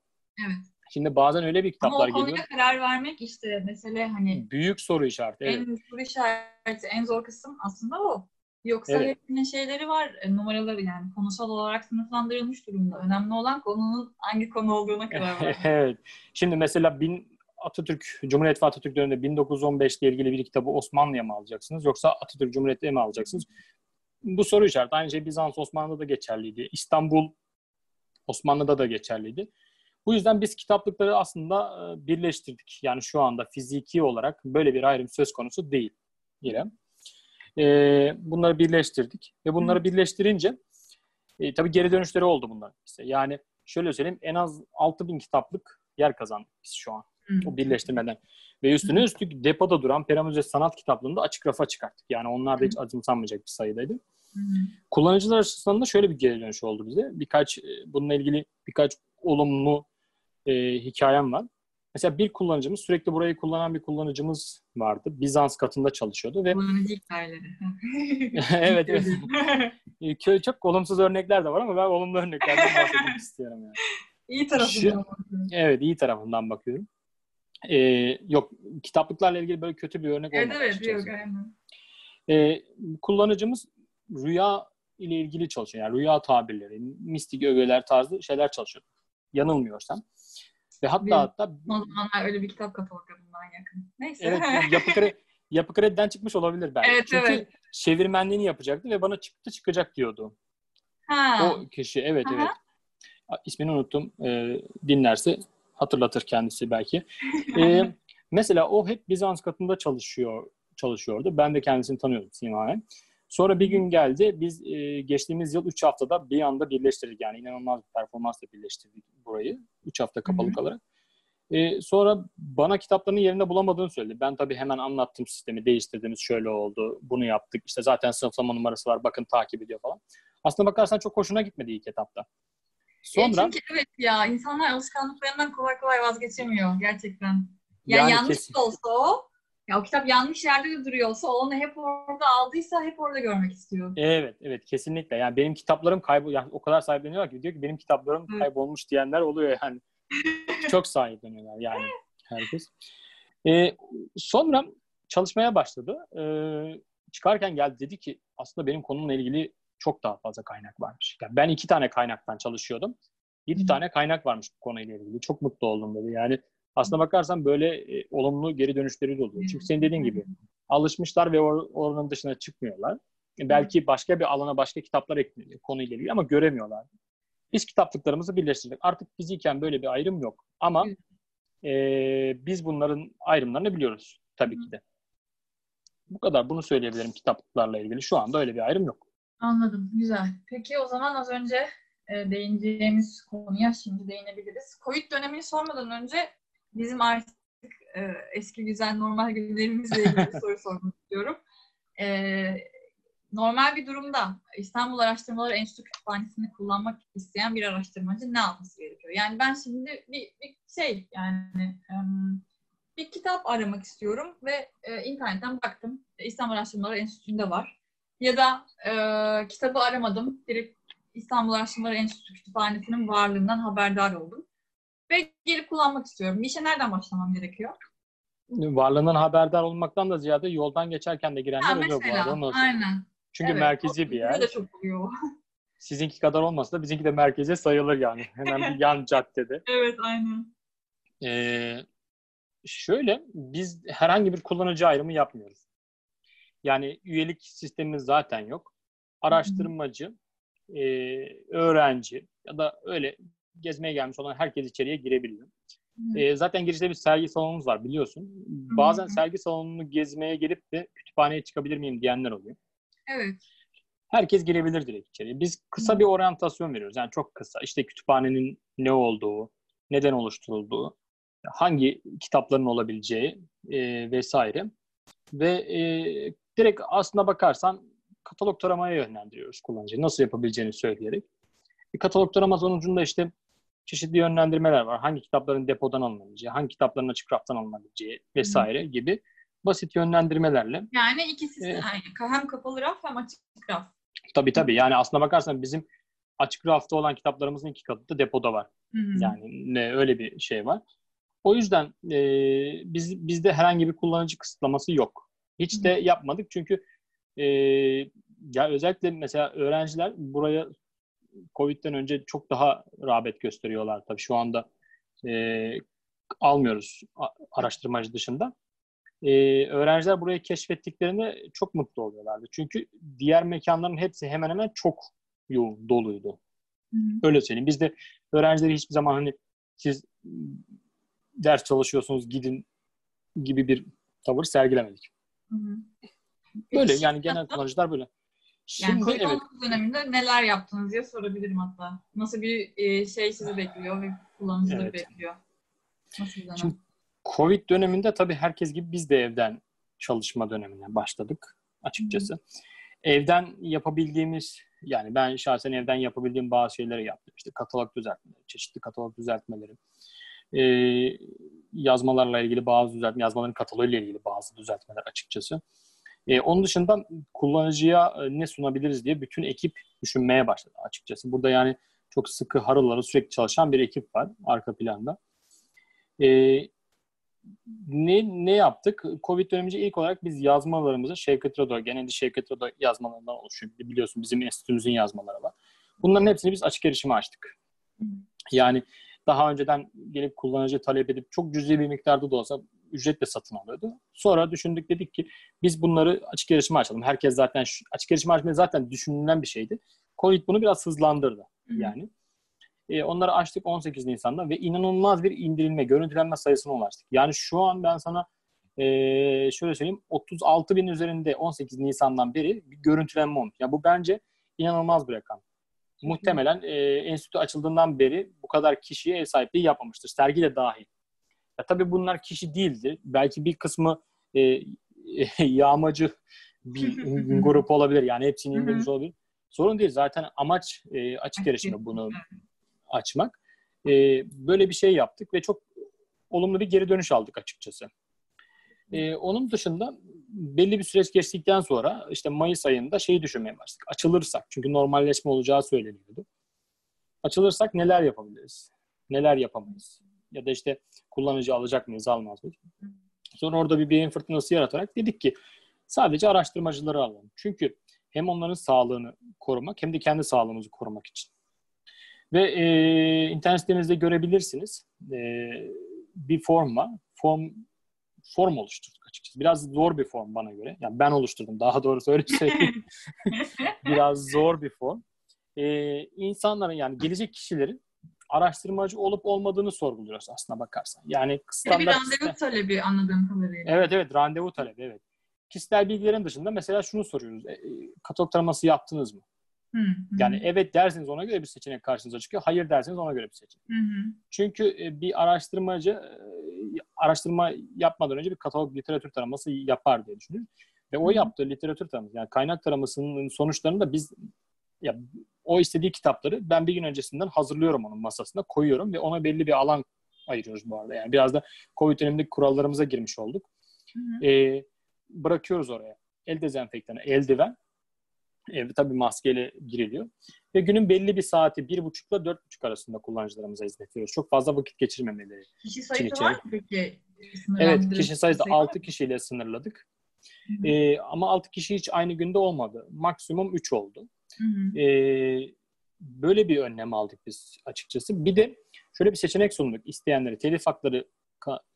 [SPEAKER 1] Evet.
[SPEAKER 2] Şimdi bazen öyle bir kitaplar geliyor. Ama o
[SPEAKER 1] konuya geliyor. karar vermek işte mesele hani
[SPEAKER 2] büyük soru işareti.
[SPEAKER 1] En evet. soru işareti, en zor kısım aslında o. Yoksa evet. hepsinin şeyleri var, e, numaraları yani konusal olarak sınıflandırılmış durumda. Önemli olan konunun hangi konu olduğuna <laughs> karar var.
[SPEAKER 2] evet. Şimdi mesela bin, Atatürk, Cumhuriyet ve Atatürk döneminde 1915 ile ilgili bir kitabı Osmanlı'ya mı alacaksınız yoksa Atatürk Cumhuriyet'e mi alacaksınız? Bu soru işareti. Aynı şey Bizans Osmanlı'da da geçerliydi. İstanbul Osmanlı'da da geçerliydi. Bu yüzden biz kitaplıkları aslında e, birleştirdik. Yani şu anda fiziki olarak böyle bir ayrım söz konusu değil İrem. E, bunları birleştirdik ve bunları birleştirince e, tabii geri dönüşleri oldu bunlar. İşte yani şöyle söyleyeyim en az 6000 kitaplık yer kazandık biz şu an. O birleştirmeden. Ve üstüne üstlük depoda duran Peramüze sanat kitaplığını da açık rafa çıkarttık. Yani onlar da hiç acımsanmayacak bir sayıdaydı. Kullanıcılar açısından da şöyle bir geri dönüş oldu bize. Birkaç bununla ilgili birkaç olumlu e, hikayem var. Mesela bir kullanıcımız, sürekli burayı kullanan bir kullanıcımız vardı. Bizans katında çalışıyordu ve...
[SPEAKER 1] Kullanıcı hikayeleri. <laughs>
[SPEAKER 2] evet, evet. Çok olumsuz örnekler de var ama ben olumlu örneklerden bahsetmek istiyorum yani.
[SPEAKER 1] İyi tarafından bakıyorum.
[SPEAKER 2] Evet, iyi tarafından bakıyorum. Ee, yok, kitaplıklarla ilgili böyle kötü bir örnek
[SPEAKER 1] evet, olmadı. Evet, evet, aynen.
[SPEAKER 2] Ee, kullanıcımız rüya ile ilgili çalışıyor. Yani rüya tabirleri, mistik ögeler tarzı şeyler çalışıyor. Yanılmıyorsam. Ve hatta
[SPEAKER 1] Benim,
[SPEAKER 2] hatta
[SPEAKER 1] o zamanlar öyle bir kitap kataloglarından yakın. Neyse.
[SPEAKER 2] Evet, <laughs> yapı, kredi, yapı krediden çıkmış olabilir belki.
[SPEAKER 1] Evet,
[SPEAKER 2] Çünkü
[SPEAKER 1] evet.
[SPEAKER 2] çevirmenliğini yapacaktı ve bana çıktı çıkacak diyordu.
[SPEAKER 1] Ha.
[SPEAKER 2] O kişi evet
[SPEAKER 1] Aha.
[SPEAKER 2] evet. İsmini unuttum. Ee, dinlerse hatırlatır kendisi belki. <laughs> Ee, mesela o hep Bizans katında çalışıyor çalışıyordu. Ben de kendisini tanıyordum Simayen. Sonra bir gün geldi. Biz e, geçtiğimiz yıl 3 haftada bir anda birleştirdik. Yani inanılmaz bir performansla birleştirdik burayı. 3 hafta kapalı Hı-hı. kalarak. E, sonra bana kitaplarını yerinde bulamadığını söyledi. Ben tabii hemen anlattım sistemi. Değiştirdiğimiz şöyle oldu. Bunu yaptık. İşte zaten sınıflama numarası var. Bakın takip ediyor falan. Aslında bakarsan çok hoşuna gitmedi ilk etapta.
[SPEAKER 1] Sonra... E çünkü evet ya insanlar alışkanlıklarından kolay kolay vazgeçemiyor gerçekten. Yani, yani yanlış kesin. olsa o ya o kitap yanlış yerde de duruyorsa onu hep orada aldıysa hep orada görmek istiyor.
[SPEAKER 2] Evet, evet kesinlikle. Yani benim kitaplarım kaybol yani o kadar sahipleniyorlar ki diyor ki benim kitaplarım evet. kaybolmuş diyenler oluyor yani. <laughs> Çok sahipleniyorlar yani herkes. Ee, sonra çalışmaya başladı. Ee, çıkarken geldi dedi ki aslında benim konumla ilgili çok daha fazla kaynak varmış. Yani ben iki tane kaynaktan çalışıyordum. Yedi tane kaynak varmış bu konuyla ilgili. Çok mutlu oldum dedi. Yani aslına bakarsan böyle e, olumlu geri dönüşleri de oluyor. Çünkü senin dediğin gibi alışmışlar ve or- oranın dışına çıkmıyorlar. E, belki başka bir alana başka kitaplar ekleniyor konuyla ilgili ama göremiyorlar. Biz kitaplıklarımızı birleştirdik. Artık fiziken böyle bir ayrım yok. Ama e, biz bunların ayrımlarını biliyoruz tabii ki de. Bu kadar. Bunu söyleyebilirim kitaplıklarla ilgili. Şu anda öyle bir ayrım yok.
[SPEAKER 1] Anladım. Güzel. Peki o zaman az önce e, değineceğimiz konuya şimdi değinebiliriz. Covid dönemini sormadan önce bizim artık e, eski güzel normal günlerimizle ilgili soru sormak istiyorum. E, normal bir durumda İstanbul Araştırmaları Enstitü Kütüphanesi'ni kullanmak isteyen bir araştırmacı ne yapması gerekiyor? Yani ben şimdi bir, bir şey yani um, bir kitap aramak istiyorum ve e, internetten baktım. İstanbul Araştırmaları Enstitüsü'nde var. Ya da e, kitabı aramadım. Direkt İstanbul Araştırmaları Enstitüsü Kütüphanesi'nin varlığından haberdar oldum ve gelip kullanmak istiyorum. Bir işe nereden başlamam gerekiyor?
[SPEAKER 2] Varlığından haberdar olmaktan da ziyade yoldan geçerken de girenler ha, oluyor bu arada. Nasıl?
[SPEAKER 1] Aynen.
[SPEAKER 2] Çünkü evet, merkezi bir yer.
[SPEAKER 1] de çok oluyor. <laughs>
[SPEAKER 2] Sizinki kadar olmasa da bizimki de merkeze sayılır yani. Hemen bir yan <laughs> caddede.
[SPEAKER 1] Evet, aynen.
[SPEAKER 2] Ee, şöyle, biz herhangi bir kullanıcı ayrımı yapmıyoruz. Yani üyelik sistemimiz zaten yok. Araştırmacı, e, öğrenci ya da öyle gezmeye gelmiş olan herkes içeriye girebiliyor. E, zaten girişte bir sergi salonumuz var biliyorsun. Bazen Hı-hı. sergi salonunu gezmeye gelip de kütüphaneye çıkabilir miyim diyenler oluyor.
[SPEAKER 1] Evet.
[SPEAKER 2] Herkes girebilir direkt içeriye. Biz kısa bir oryantasyon veriyoruz. Yani çok kısa. İşte kütüphanenin ne olduğu, neden oluşturulduğu, hangi kitapların olabileceği e, vesaire. Ve e, direkt aslına bakarsan katalog taramaya yönlendiriyoruz kullanıcıyı. Nasıl yapabileceğini söyleyerek. Bir katalog tarama sonucunda işte çeşitli yönlendirmeler var. Hangi kitapların depodan alınabileceği, hangi kitapların açık raftan alınabileceği vesaire Hı. gibi basit yönlendirmelerle.
[SPEAKER 1] Yani ikisi ee, hem kapalı raf hem açık raf.
[SPEAKER 2] Tabii tabii. Yani aslına bakarsan bizim açık rafta olan kitaplarımızın iki katı da depoda var. Hı. Yani ne, öyle bir şey var. O yüzden e, biz bizde herhangi bir kullanıcı kısıtlaması yok. Hiç hı. de yapmadık çünkü e, ya özellikle mesela öğrenciler buraya Covid'den önce çok daha rağbet gösteriyorlar tabii şu anda e, almıyoruz araştırmacı dışında. E, öğrenciler burayı keşfettiklerinde çok mutlu oluyorlardı. Çünkü diğer mekanların hepsi hemen hemen çok yoğun, doluydu. Hı. Öyle söyleyeyim. Biz de öğrencileri hiçbir zaman hani siz ders çalışıyorsunuz gidin gibi bir tavır sergilemedik. Hı. Böyle yani genel kullanıcılar böyle.
[SPEAKER 1] Şimdi yani evet. döneminde neler yaptınız diye sorabilirim hatta. Nasıl bir e, şey sizi bekliyor ve kullanıcıları evet. bekliyor?
[SPEAKER 2] Nasıl bir dönem? Şimdi Covid döneminde tabii herkes gibi biz de evden çalışma dönemine başladık açıkçası. Hı. Evden yapabildiğimiz yani ben şahsen evden yapabildiğim bazı şeyleri yaptım. İşte katalog düzeltmeleri, çeşitli katalog düzeltmeleri, e, yazmalarla ilgili bazı düzeltme, yazmaların kataloğuyla ilgili bazı düzeltmeler açıkçası. E, onun dışında kullanıcıya e, ne sunabiliriz diye bütün ekip düşünmeye başladı açıkçası. Burada yani çok sıkı harılları sürekli çalışan bir ekip var arka planda. E, ne, ne yaptık? Covid dönemince ilk olarak biz yazmalarımızı Şevket Rado, genelde Şevket Rado yazmalarından oluşuyor. Biliyorsun bizim enstitümüzün yazmaları var. Bunların hepsini biz açık erişime açtık. Yani daha önceden gelip kullanıcı talep edip çok cüzi bir miktarda da olsa ücretle satın alıyordu. Sonra düşündük dedik ki biz bunları açık erişime açalım. Herkes zaten açık erişime açmaya zaten düşünülen bir şeydi. Covid bunu biraz hızlandırdı yani. E, onları açtık 18 Nisan'da ve inanılmaz bir indirilme, görüntülenme sayısına ulaştık. Yani şu an ben sana e, şöyle söyleyeyim 36 bin üzerinde 18 Nisan'dan beri bir görüntülenme olmuş. Ya bu bence inanılmaz bir rakam. Muhtemelen e, enstitü açıldığından beri bu kadar kişiye ev sahipliği yapmamıştır. Sergi de dahil. Ya tabii bunlar kişi değildi. Belki bir kısmı e, <laughs> yağmacı bir <laughs> grup olabilir. Yani hepsini indirmiş olabilir. Sorun değil. Zaten amaç e, açık erişimde bunu açmak. E, böyle bir şey yaptık ve çok olumlu bir geri dönüş aldık açıkçası. E, onun dışında belli bir süreç geçtikten sonra işte Mayıs ayında şeyi düşünmeye başladık. Açılırsak, çünkü normalleşme olacağı söyleniyordu. Açılırsak neler yapabiliriz? Neler yapamayız? Ya da işte kullanıcı alacak mıyız, almaz mıyız? Sonra orada bir beyin fırtınası yaratarak dedik ki sadece araştırmacıları alalım. Çünkü hem onların sağlığını korumak hem de kendi sağlığımızı korumak için. Ve e, internet sitemizde görebilirsiniz. E, bir form var. Form form oluşturduk açıkçası. Biraz zor bir form bana göre. Yani ben oluşturdum daha doğrusu öyle söyleyeyim. <laughs> Biraz zor bir form. Ee, insanların yani gelecek kişilerin araştırmacı olup olmadığını sorguluyoruz aslında bakarsan. Yani
[SPEAKER 1] standart... Bir randevu talebi anladığım kadarıyla.
[SPEAKER 2] Evet evet randevu talebi evet. Kişisel bilgilerin dışında mesela şunu soruyoruz. E, e katalog taraması yaptınız mı? Hı hı. Yani evet derseniz ona göre bir seçenek karşınıza çıkıyor. Hayır derseniz ona göre bir seçenek. Hı hı. Çünkü e, bir araştırmacı e, araştırma yapmadan önce bir katalog literatür taraması yapar diye düşünüyorum. Ve o yaptığı literatür taraması yani kaynak taramasının sonuçlarını da biz ya o istediği kitapları ben bir gün öncesinden hazırlıyorum onun masasına koyuyorum ve ona belli bir alan ayırıyoruz bu arada. Yani biraz da Covid dönemindeki kurallarımıza girmiş olduk. Hı hı. Ee, bırakıyoruz oraya. El dezenfektanı, eldiven e, tabii maskeyle giriliyor. Ve günün belli bir saati bir buçukla dört buçuk arasında kullanıcılarımıza hizmet veriyoruz. Çok fazla vakit geçirmemeleri
[SPEAKER 1] Kişi sayısı var mı peki?
[SPEAKER 2] Evet, kişi sayısı altı kişiyle sınırladık. Ee, ama altı kişi hiç aynı günde olmadı. Maksimum üç oldu. Ee, böyle bir önlem aldık biz açıkçası. Bir de şöyle bir seçenek sunduk isteyenlere telif hakları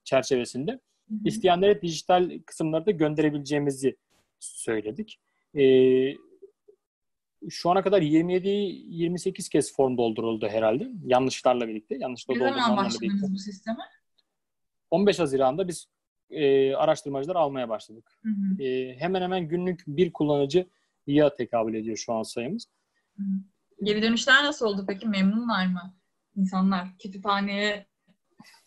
[SPEAKER 2] çerçevesinde. Hı hı. isteyenlere dijital kısımları da gönderebileceğimizi söyledik. Ee, şu ana kadar 27-28 kez form dolduruldu herhalde. Yanlışlarla birlikte. Yanlışla
[SPEAKER 1] ne zaman başladınız bu sisteme?
[SPEAKER 2] 15 Haziran'da biz e, araştırmacılar almaya başladık. Hı hı. E, hemen hemen günlük bir kullanıcı ya tekabül ediyor şu an sayımız.
[SPEAKER 1] Geri dönüşler nasıl oldu peki? Memnunlar mı insanlar kütüphaneye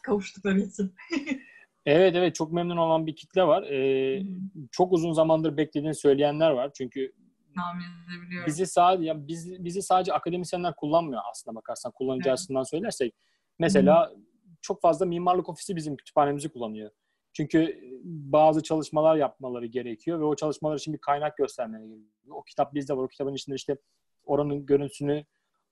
[SPEAKER 1] kavuştukları için? <laughs>
[SPEAKER 2] evet evet çok memnun olan bir kitle var. Ee, çok uzun zamandır beklediğini söyleyenler var. Çünkü. Bizi sadece ya biz, bizi sadece akademisyenler kullanmıyor aslında bakarsan kullanıcı evet. açısından söylersek. Mesela Hı-hı. çok fazla mimarlık ofisi bizim kütüphanemizi kullanıyor. Çünkü bazı çalışmalar yapmaları gerekiyor ve o çalışmalar için bir kaynak göstermeleri gerekiyor. O kitap bizde var. O kitabın içinde işte oranın görüntüsünü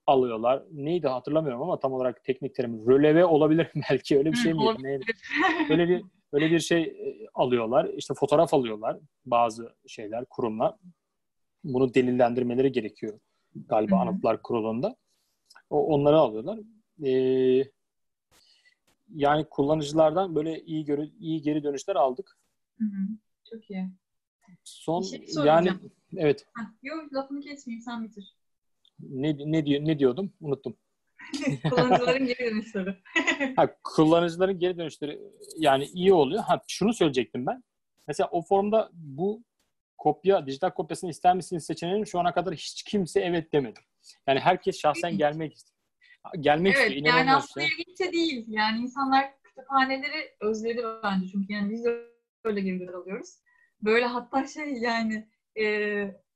[SPEAKER 2] alıyorlar. Neydi hatırlamıyorum ama tam olarak teknik terim. Röleve olabilir <laughs> belki öyle bir şey miydi? Neydi? <laughs> Öyle bir öyle bir şey alıyorlar. İşte fotoğraf alıyorlar bazı şeyler, kurumlar. bunu delillendirmeleri gerekiyor galiba. Anıtlar Kurulu'nda. O, onları alıyorlar. Ee, yani kullanıcılardan böyle iyi görü, iyi geri dönüşler aldık.
[SPEAKER 1] Hı hı. Çok iyi.
[SPEAKER 2] Son şey yani evet.
[SPEAKER 1] yok lafını kesmeyeyim sen bitir.
[SPEAKER 2] Ne ne diyor ne diyordum? Unuttum. <laughs>
[SPEAKER 1] kullanıcıların geri dönüşleri. <laughs>
[SPEAKER 2] ha, kullanıcıların geri dönüşleri yani iyi oluyor. Ha şunu söyleyecektim ben. Mesela o formda bu kopya, dijital kopyasını ister misiniz seçeneğinin şu ana kadar hiç kimse evet demedi. Yani herkes şahsen gelmek istiyor. Gelmek
[SPEAKER 1] evet,
[SPEAKER 2] istiyor.
[SPEAKER 1] Yani aslında ilginç değil. Yani insanlar kütüphaneleri özledi bence. Çünkü yani biz de öyle geri alıyoruz. Böyle hatta şey yani e,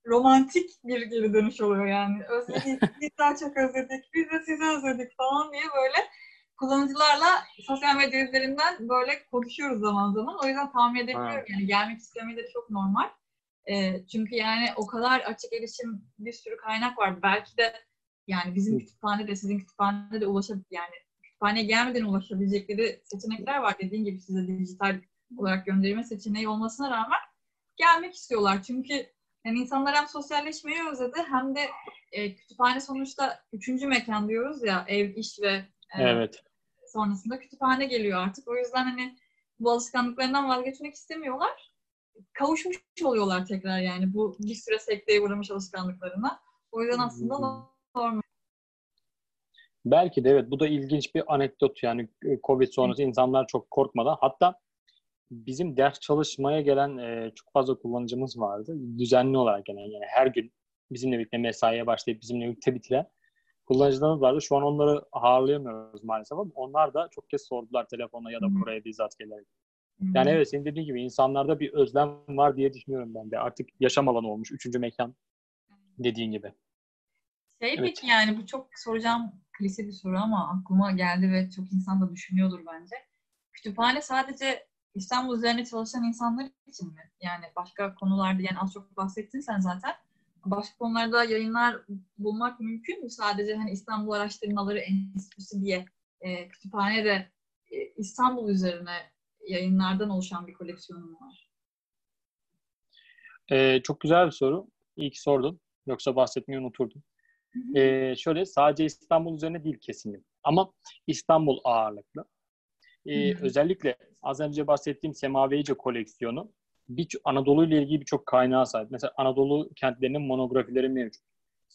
[SPEAKER 1] romantik bir geri dönüş oluyor yani. Özledik, <laughs> biz daha çok özledik, biz de sizi özledik falan diye böyle kullanıcılarla sosyal medya üzerinden böyle konuşuyoruz zaman zaman. O yüzden tahmin edebiliyorum yani gelmek istemeleri çok normal. E, çünkü yani o kadar açık erişim bir sürü kaynak var. Belki de yani bizim kütüphanede, sizin kütüphanede de ulaşabilir yani kütüphaneye gelmeden ulaşabilecekleri seçenekler var. Dediğim gibi size dijital olarak gönderme seçeneği olmasına rağmen gelmek istiyorlar. Çünkü yani insanlar hem sosyalleşmeyi özledi hem de e, kütüphane sonuçta üçüncü mekan diyoruz ya ev, iş ve
[SPEAKER 2] e, evet.
[SPEAKER 1] sonrasında kütüphane geliyor artık. O yüzden hani bu alışkanlıklarından vazgeçmek istemiyorlar. Kavuşmuş oluyorlar tekrar yani bu bir süre sekteye uğramış alışkanlıklarına. O yüzden aslında normal.
[SPEAKER 2] Belki de evet bu da ilginç bir anekdot yani e, Covid sonrası insanlar çok korkmadan hatta bizim ders çalışmaya gelen e, çok fazla kullanıcımız vardı. Düzenli olarak gelen yani her gün bizimle birlikte mesaiye başlayıp bizimle birlikte bitiren kullanıcılarımız vardı. Şu an onları ağırlayamıyoruz maalesef ama onlar da çok kez sordular telefona ya da buraya bizzat gelerek. Yani evet senin dediğin gibi insanlarda bir özlem var diye düşünüyorum ben de. Artık yaşam alanı olmuş. Üçüncü mekan dediğin gibi.
[SPEAKER 1] Şey evet. peki yani bu çok soracağım klişe bir soru ama aklıma geldi ve çok insan da düşünüyordur bence. Kütüphane sadece İstanbul üzerine çalışan insanlar için mi? Yani başka konularda yani az çok bahsettin sen zaten. Başka konularda yayınlar bulmak mümkün mü? Sadece hani İstanbul Araştırmaları Enstitüsü diye e, kütüphanede e, İstanbul üzerine yayınlardan oluşan bir koleksiyonum var.
[SPEAKER 2] Ee, çok güzel bir soru. İyi ki sordun. Yoksa bahsetmeyi unuturdum. Ee, şöyle sadece İstanbul üzerine değil kesinlikle. Ama İstanbul ağırlıklı. Ee, özellikle az önce bahsettiğim Semaveyce koleksiyonu bir Anadolu ile ilgili birçok kaynağa sahip. Mesela Anadolu kentlerinin monografileri mevcut.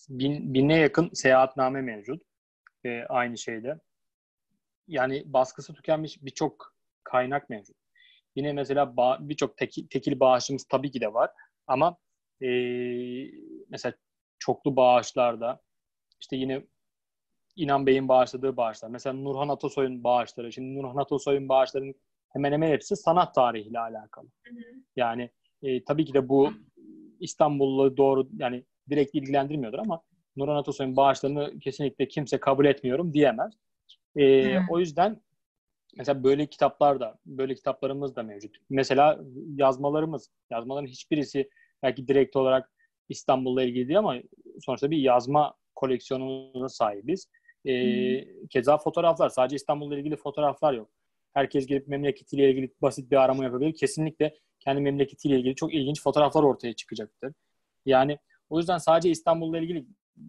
[SPEAKER 2] Bin, binine yakın seyahatname mevcut. Ee, aynı şeyde. Yani baskısı tükenmiş birçok kaynak mevcut. Yine mesela birçok tekil, tekil bağışımız tabii ki de var. Ama e, mesela çoklu bağışlarda işte yine İnan Bey'in bağışladığı bağışlar. Mesela Nurhan Atasoy'un bağışları. Şimdi Nurhan Atasoy'un bağışlarının hemen hemen hepsi sanat tarihiyle alakalı. Hı hı. Yani e, tabii ki de bu İstanbul'la doğru yani direkt ilgilendirmiyordur ama Nurhan Atasoy'un bağışlarını kesinlikle kimse kabul etmiyorum diyemez. E, o yüzden mesela böyle kitaplar da, böyle kitaplarımız da mevcut. Mesela yazmalarımız, yazmaların hiçbirisi belki direkt olarak İstanbul'la ilgili değil ama sonuçta bir yazma koleksiyonuna sahibiz. E, hmm. Keza fotoğraflar. Sadece İstanbul'la ilgili fotoğraflar yok. Herkes gelip memleketiyle ilgili basit bir arama yapabilir. Kesinlikle kendi memleketiyle ilgili çok ilginç fotoğraflar ortaya çıkacaktır. Yani o yüzden sadece İstanbul'la ilgili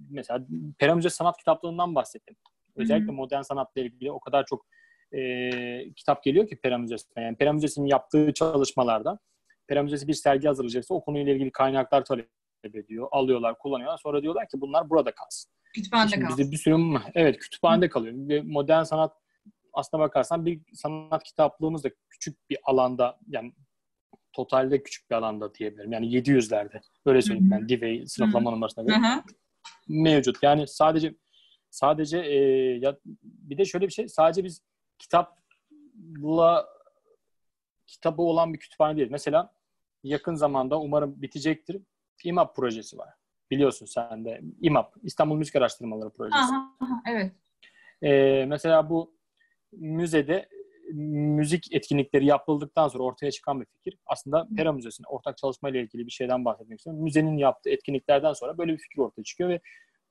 [SPEAKER 2] mesela Pera Müze Sanat Kitaplığından bahsettim. Özellikle hmm. modern sanatla ilgili o kadar çok e, kitap geliyor ki Pera Müzesi'ne. Yani Pera Müzesi'nin yaptığı çalışmalarda Pera Müzesi bir sergi hazırlayacaksa o konuyla ilgili kaynaklar talep ediyor. Alıyorlar, kullanıyorlar. Sonra diyorlar ki bunlar burada kalsın.
[SPEAKER 1] Kütüphanede kalsın.
[SPEAKER 2] Bir sürü, evet kütüphanede kalıyor. Bir modern sanat aslına bakarsan bir sanat kitaplığımız da küçük bir alanda yani totalde küçük bir alanda diyebilirim. Yani 700'lerde. Öyle söyleyeyim ben Divey sınıflama numarasına göre. Mevcut. Yani sadece sadece e, ya bir de şöyle bir şey sadece biz kitapla kitabı olan bir kütüphane değil. Mesela yakın zamanda umarım bitecektir. İMAP projesi var. Biliyorsun sen de. İMAP, İstanbul Müzik Araştırmaları Projesi.
[SPEAKER 1] Aha, aha, evet.
[SPEAKER 2] Ee, mesela bu müzede müzik etkinlikleri yapıldıktan sonra ortaya çıkan bir fikir. Aslında Pera Müzesi'ne ortak çalışmayla ilgili bir şeyden bahsetmek istiyorum. Müzenin yaptığı etkinliklerden sonra böyle bir fikir ortaya çıkıyor ve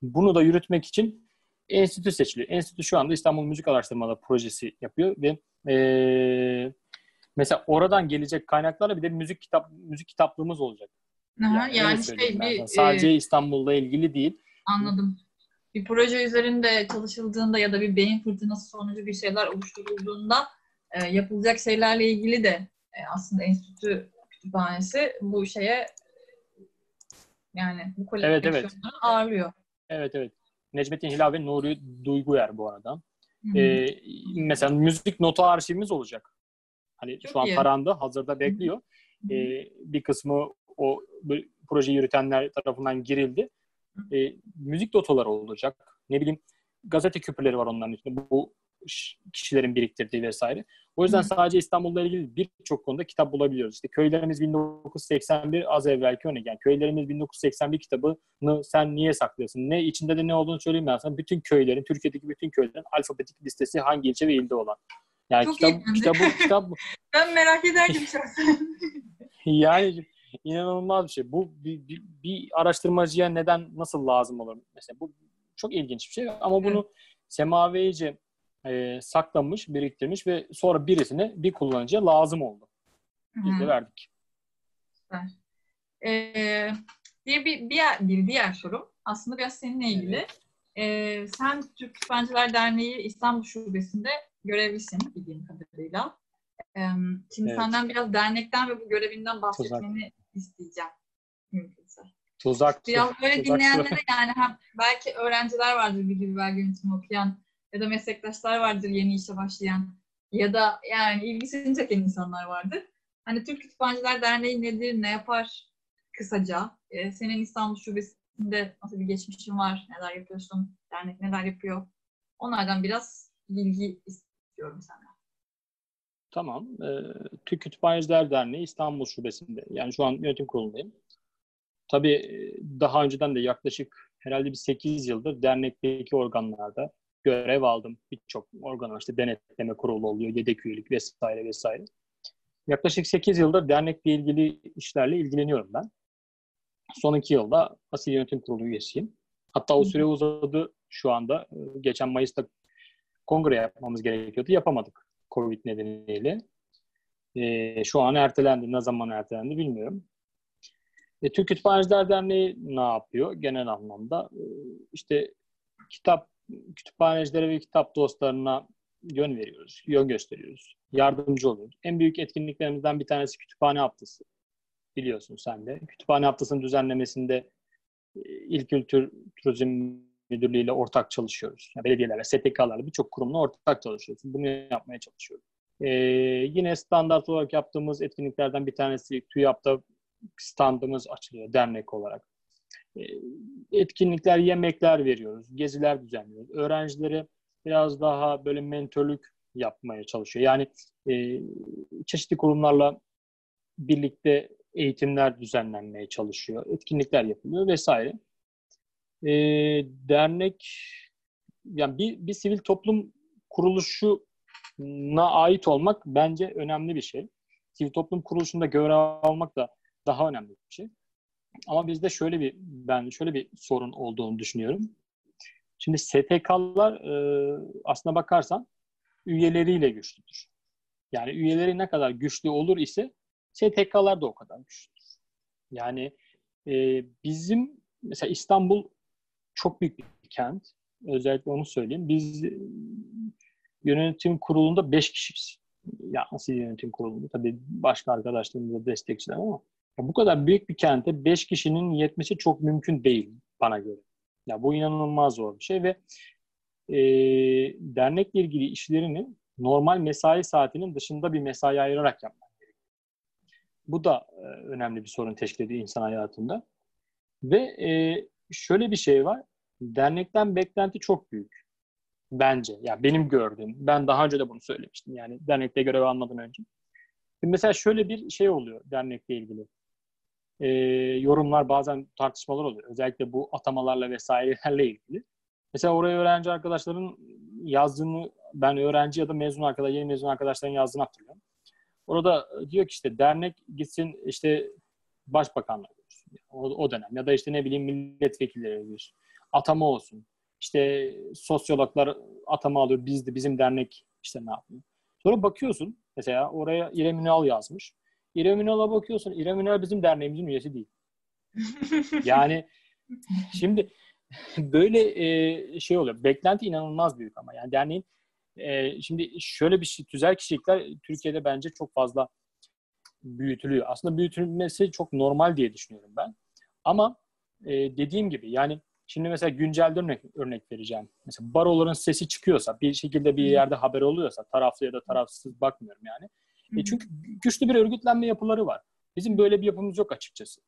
[SPEAKER 2] bunu da yürütmek için enstitü seçiliyor. Enstitü şu anda İstanbul Müzik Araştırmaları Projesi yapıyor ve ee, mesela oradan gelecek kaynaklarla bir de müzik kitap müzik kitaplığımız olacak.
[SPEAKER 1] Aha, yani, yani şey bir,
[SPEAKER 2] sadece e, İstanbul'la ilgili değil.
[SPEAKER 1] Anladım. Bir proje üzerinde çalışıldığında ya da bir beyin fırtınası sonucu bir şeyler oluşturulduğunda e, yapılacak şeylerle ilgili de e, aslında enstitü kütüphanesi bu şeye yani bu koleksiyonları evet, evet. ağırlıyor.
[SPEAKER 2] Evet evet. Necmettin Hilal ve Nuri Duyguyer bu arada. Ee, mesela müzik notu arşivimiz olacak. Hani Çok şu an iyi. taranda, hazırda bekliyor. Ee, bir kısmı o proje yürütenler tarafından girildi. Ee, müzik notaları olacak. Ne bileyim gazete küpürleri var onların içinde. Bu kişilerin biriktirdiği vesaire. O yüzden sadece İstanbul'la ilgili birçok konuda kitap bulabiliyoruz. İşte Köylerimiz 1981 az evvelki örnek. Yani Köylerimiz 1981 kitabını sen niye saklıyorsun? Ne içinde de ne olduğunu söyleyeyim ben sana. Bütün köylerin, Türkiye'deki bütün köylerin alfabetik listesi hangi ilçe ve ilde olan. Yani Çok kitap, kitabı, kitap, <laughs>
[SPEAKER 1] ben merak ederdim şahsen.
[SPEAKER 2] yani inanılmaz bir şey. Bu bir, bir, bir araştırmacıya neden nasıl lazım olur? Mesela bu çok ilginç bir şey ama bunu Semavice e, saklamış, biriktirmiş ve sonra birisine bir kullanıcıya lazım oldu. Biz de verdik.
[SPEAKER 1] Süper. Ee, bir, bir, bir, bir diğer sorum aslında biraz seninle ilgili. Evet. Ee, sen Türk Kütüphancılar Derneği İstanbul Şubesi'nde görevlisin bildiğim kadarıyla. Ee, şimdi evet. senden biraz dernekten ve bu görevinden bahsetmeni. İsteyeceğim. Mümkünse.
[SPEAKER 2] Tuzak.
[SPEAKER 1] Biraz böyle Tuzak. dinleyenlere yani hem belki öğrenciler vardır bilgi belge yönetimi okuyan ya da meslektaşlar vardır yeni işe başlayan ya da yani ilgisini çeken insanlar vardır. Hani Türk Kütüphancılar Derneği nedir, ne yapar kısaca? Ee, senin İstanbul Şubesi'nde nasıl bir geçmişin var, neler yapıyorsun, dernek neler yapıyor? Onlardan biraz bilgi istiyorum senden.
[SPEAKER 2] Tamam. Ee, Türk Kütüphaneciler Derneği İstanbul Şubesi'nde. Yani şu an yönetim kurulundayım. Tabii e, daha önceden de yaklaşık herhalde bir 8 yıldır dernekteki organlarda görev aldım. Birçok organ işte denetleme kurulu oluyor, yedek üyelik vesaire vesaire. Yaklaşık 8 yıldır dernekle ilgili işlerle ilgileniyorum ben. Son iki yılda Asil Yönetim Kurulu üyesiyim. Hatta o süre uzadı şu anda. Ee, geçen Mayıs'ta kongre yapmamız gerekiyordu. Yapamadık Covid nedeniyle. Ee, şu an ertelendi. Ne zaman ertelendi bilmiyorum. E, Türk Kütüphaneciler Derneği ne yapıyor genel anlamda? E, işte kitap kütüphanecilere ve kitap dostlarına yön veriyoruz, yön gösteriyoruz, yardımcı oluyoruz. En büyük etkinliklerimizden bir tanesi kütüphane haftası. Biliyorsun sen de. Kütüphane haftasının düzenlemesinde e, İl Kültür Turizm Müdürlüğü ile ortak çalışıyoruz. Yani belediyelerle, STK'larla birçok kurumla ortak çalışıyoruz. Bunu yapmaya çalışıyoruz. Ee, yine standart olarak yaptığımız etkinliklerden bir tanesi TÜYAP'ta standımız açılıyor dernek olarak. Ee, etkinlikler, yemekler veriyoruz, geziler düzenliyoruz. Öğrencilere biraz daha böyle mentörlük yapmaya çalışıyor. Yani e, çeşitli kurumlarla birlikte eğitimler düzenlenmeye çalışıyor, etkinlikler yapılıyor vesaire. E, dernek, yani bir, bir sivil toplum kuruluşuna ait olmak bence önemli bir şey. Sivil toplum kuruluşunda görev almak da daha önemli bir şey. Ama bizde şöyle bir ben şöyle bir sorun olduğunu düşünüyorum. Şimdi STK'lar e, aslına bakarsan üyeleriyle güçlüdür. Yani üyeleri ne kadar güçlü olur ise STK'lar da o kadar güçlüdür. Yani e, bizim mesela İstanbul çok büyük bir kent. Özellikle onu söyleyeyim. Biz e, yönetim kurulunda 5 kişiyiz. Ya nasıl yönetim kurulunda? Tabii başka arkadaşlarımız da destekçiler ama bu kadar büyük bir kente 5 kişinin yetmesi çok mümkün değil bana göre. Ya bu inanılmaz zor bir şey ve e, dernekle ilgili işlerini normal mesai saatinin dışında bir mesai ayırarak yapmak gerekiyor. Bu da e, önemli bir sorun teşkil ediyor insan hayatında. Ve e, şöyle bir şey var. Dernekten beklenti çok büyük. Bence. Ya yani benim gördüğüm. Ben daha önce de bunu söylemiştim. Yani dernekte görev almadan önce. Mesela şöyle bir şey oluyor dernekle ilgili e, yorumlar bazen tartışmalar oluyor. Özellikle bu atamalarla vesairelerle ilgili. Mesela oraya öğrenci arkadaşların yazdığını ben öğrenci ya da mezun arkadaş, yeni mezun arkadaşların yazdığını hatırlıyorum. Orada diyor ki işte dernek gitsin işte başbakanla görüşsün. O, o dönem ya da işte ne bileyim milletvekilleri görüşsün. Atama olsun. İşte sosyologlar atama alıyor. Biz de bizim dernek işte ne yapıyor. Sonra bakıyorsun mesela oraya İrem Ünal yazmış. İrem Ünal'a bakıyorsun. İrem Ünal bizim derneğimizin üyesi değil. <laughs> yani şimdi <laughs> böyle e, şey oluyor. Beklenti inanılmaz büyük ama yani derneğin e, şimdi şöyle bir şey tüzel kişilikler Türkiye'de bence çok fazla büyütülüyor. Aslında büyütülmesi çok normal diye düşünüyorum ben. Ama e, dediğim gibi yani şimdi mesela güncelde örnek, örnek vereceğim. Mesela baroların sesi çıkıyorsa, bir şekilde bir yerde haber oluyorsa, taraflı ya da tarafsız bakmıyorum yani. E çünkü güçlü bir örgütlenme yapıları var. Bizim böyle bir yapımız yok açıkçası.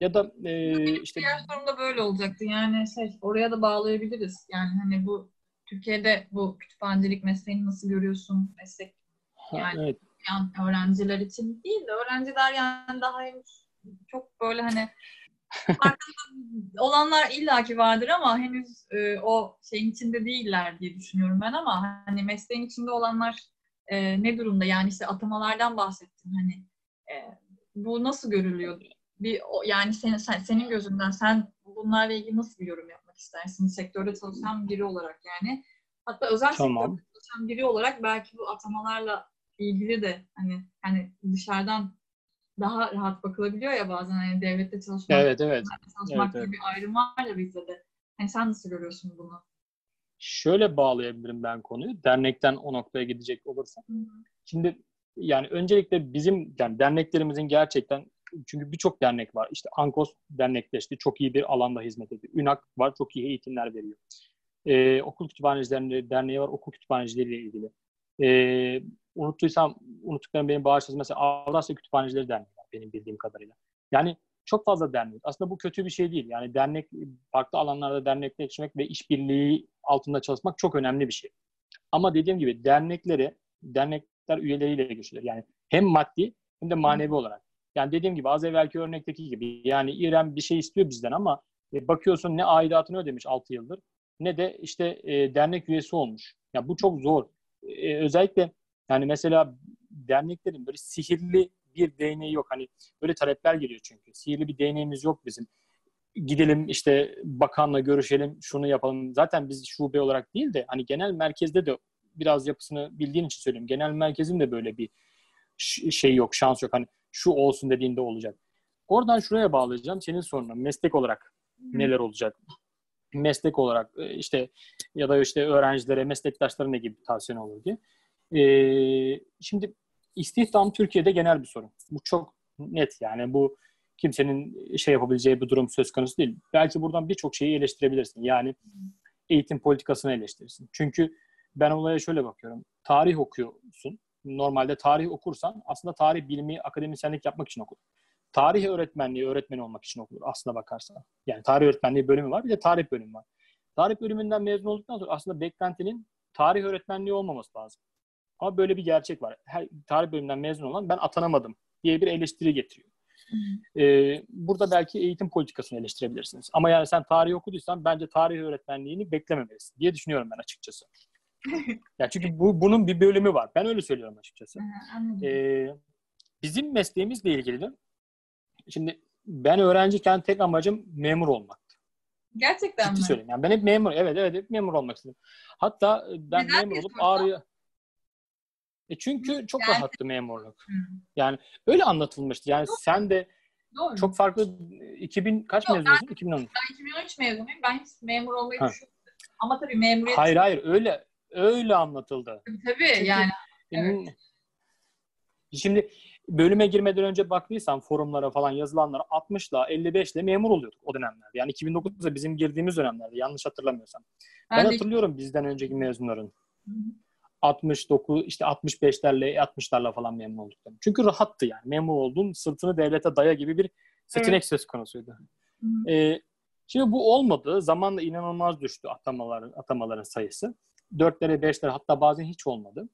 [SPEAKER 2] Ya da e, işte...
[SPEAKER 1] Diğer sorum da böyle olacaktı. Yani şey, oraya da bağlayabiliriz. Yani hani bu Türkiye'de bu kütüphanecilik mesleğini nasıl görüyorsun? Meslek yani, evet. Yani öğrenciler için değil de öğrenciler yani daha henüz çok böyle hani <laughs> olanlar illaki vardır ama henüz e, o şeyin içinde değiller diye düşünüyorum ben ama hani mesleğin içinde olanlar e, ne durumda? Yani işte atamalardan bahsettin hani e, bu nasıl görülüyor? Bir yani senin sen, senin gözünden sen bunlarla ilgili nasıl bir yorum yapmak istersin? Sektörde çalışan biri olarak yani. Hatta özel tamam. sektörde çalışan biri olarak belki bu atamalarla ilgili de hani hani dışarıdan daha rahat bakılabiliyor ya bazen hani devlette çalışmak,
[SPEAKER 2] evet, evet.
[SPEAKER 1] çalışmak evet, gibi evet. bir ayrım var ya bizde de. Hani sen nasıl görüyorsun bunu?
[SPEAKER 2] Şöyle bağlayabilirim ben konuyu. Dernekten o noktaya gidecek olursam. Şimdi yani öncelikle bizim yani derneklerimizin gerçekten çünkü birçok dernek var. İşte Ankos dernekleşti. Çok iyi bir alanda hizmet ediyor. Ünak var. Çok iyi eğitimler veriyor. Ee, okul kütüphanecilerinde derneği var. Okul kütüphanecileriyle ilgili. Ee, unuttuysam unuttuklarım benim bağışlasın. Mesela Avrasya Kütüphanecileri Derneği benim bildiğim kadarıyla. Yani çok fazla dernek. Aslında bu kötü bir şey değil. Yani dernek farklı alanlarda dernekleşmek ve işbirliği altında çalışmak çok önemli bir şey. Ama dediğim gibi dernekleri, dernekler üyeleriyle güçlüdür. Yani hem maddi hem de manevi olarak. Yani dediğim gibi az evvelki örnekteki gibi yani İrem bir şey istiyor bizden ama e, bakıyorsun ne aidatını ödemiş 6 yıldır ne de işte e, dernek üyesi olmuş. Ya yani bu çok zor. E, özellikle yani mesela derneklerin böyle sihirli bir değneği yok. Hani böyle talepler geliyor çünkü. Sihirli bir değneğimiz yok bizim. Gidelim işte bakanla görüşelim, şunu yapalım. Zaten biz şube olarak değil de hani genel merkezde de biraz yapısını bildiğin için söyleyeyim. Genel merkezin de böyle bir şey yok, şans yok. Hani şu olsun dediğinde olacak. Oradan şuraya bağlayacağım. Senin sorunun meslek olarak neler olacak? Meslek olarak e, işte ya da işte öğrencilere, meslektaşlara ne gibi tavsiyen olur diye. Ee, şimdi istihdam Türkiye'de genel bir sorun. Bu çok net yani bu kimsenin şey yapabileceği bir durum söz konusu değil. Belki buradan birçok şeyi eleştirebilirsin. Yani eğitim politikasını eleştirirsin. Çünkü ben olaya şöyle bakıyorum. Tarih okuyorsun. Normalde tarih okursan aslında tarih bilimi akademisyenlik yapmak için okur. Tarih öğretmenliği öğretmen olmak için okur aslında bakarsan. Yani tarih öğretmenliği bölümü var bir de tarih bölümü var. Tarih bölümünden mezun olduktan sonra aslında beklentinin tarih öğretmenliği olmaması lazım. Ama böyle bir gerçek var. Her tarih bölümünden mezun olan ben atanamadım diye bir eleştiri getiriyor. Ee, burada belki eğitim politikasını eleştirebilirsiniz. Ama yani sen tarih okuduysan bence tarih öğretmenliğini beklememelisin diye düşünüyorum ben açıkçası. <laughs> ya çünkü bu bunun bir bölümü var. Ben öyle söylüyorum açıkçası. Ee, bizim mesleğimizle ilgili de şimdi ben öğrenciyken tek amacım memur olmaktı.
[SPEAKER 1] Gerçekten Ciddi
[SPEAKER 2] mi? söyleyeyim. Yani ben hep memur, evet evet hep memur olmak istedim. Hatta ben Neden memur olup Ağrı'ya e çünkü çok yani, rahattı memurluk. Hı. Yani öyle anlatılmıştı. Yani Doğru. sen de Doğru. çok farklı 2000 kaç Yok, mezunusun? 2010.
[SPEAKER 1] Ben 2013 mezunuyum. Ben hiç memur olmayı ha. düşünmedim. Ama tabii memuriyet...
[SPEAKER 2] Hayır hayır öyle öyle anlatıldı.
[SPEAKER 1] Tabii Çünkü, yani. Evet.
[SPEAKER 2] Şimdi bölüme girmeden önce baktıysan forumlara falan yazılanlara 60 ile 55 ile memur oluyorduk o dönemlerde. Yani 2009'da bizim girdiğimiz dönemlerde yanlış hatırlamıyorsam. Ben, ben de... hatırlıyorum bizden önceki mezunların. Hı-hı. 69 işte 65'lerle 60'larla falan memnun olduklarını. Çünkü rahattı yani. Memur oldun sırtını devlete daya gibi bir seçenek evet. söz konusuydu. Ee, şimdi bu olmadı. Zamanla inanılmaz düştü atamaların atamaların sayısı. 4'lere 5'lere hatta bazen hiç olmadı.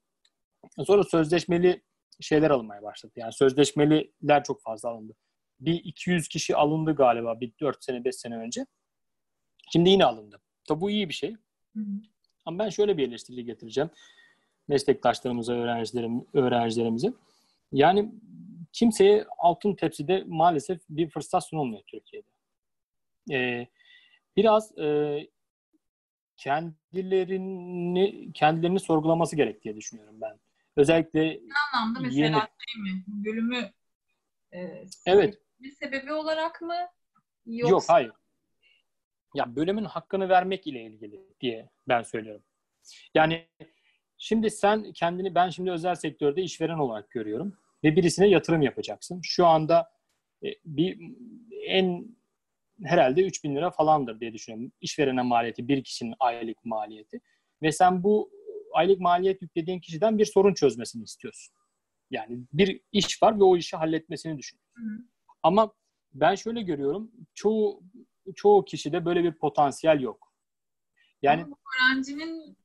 [SPEAKER 2] Sonra sözleşmeli şeyler alınmaya başladı. Yani sözleşmeliler çok fazla alındı. Bir 200 kişi alındı galiba bir 4 sene 5 sene önce. Şimdi yine alındı. Tabi bu iyi bir şey. Hı hı. Ama ben şöyle bir eleştiri getireceğim meslektaşlarımıza, öğrencilerim, öğrencilerimize. Yani kimseye altın tepside maalesef bir fırsat sunulmuyor Türkiye'de. Ee, biraz e, kendilerini kendilerini sorgulaması gerek diye düşünüyorum ben. Özellikle
[SPEAKER 1] ne anlamda mesela yeni... şey mi? Bölümü e,
[SPEAKER 2] evet.
[SPEAKER 1] bir sebebi olarak mı?
[SPEAKER 2] Yoksa... Yok hayır. Ya bölümün hakkını vermek ile ilgili diye ben söylüyorum. Yani şimdi sen kendini ben şimdi özel sektörde işveren olarak görüyorum ve birisine yatırım yapacaksın. Şu anda e, bir en herhalde 3000 lira falandır diye düşünüyorum. İşverene maliyeti, bir kişinin aylık maliyeti. Ve sen bu aylık maliyet yüklediğin kişiden bir sorun çözmesini istiyorsun. Yani bir iş var ve o işi halletmesini düşünüyorsun. Ama ben şöyle görüyorum. Çoğu çoğu kişide böyle bir potansiyel yok.
[SPEAKER 1] Yani Ama öğrencinin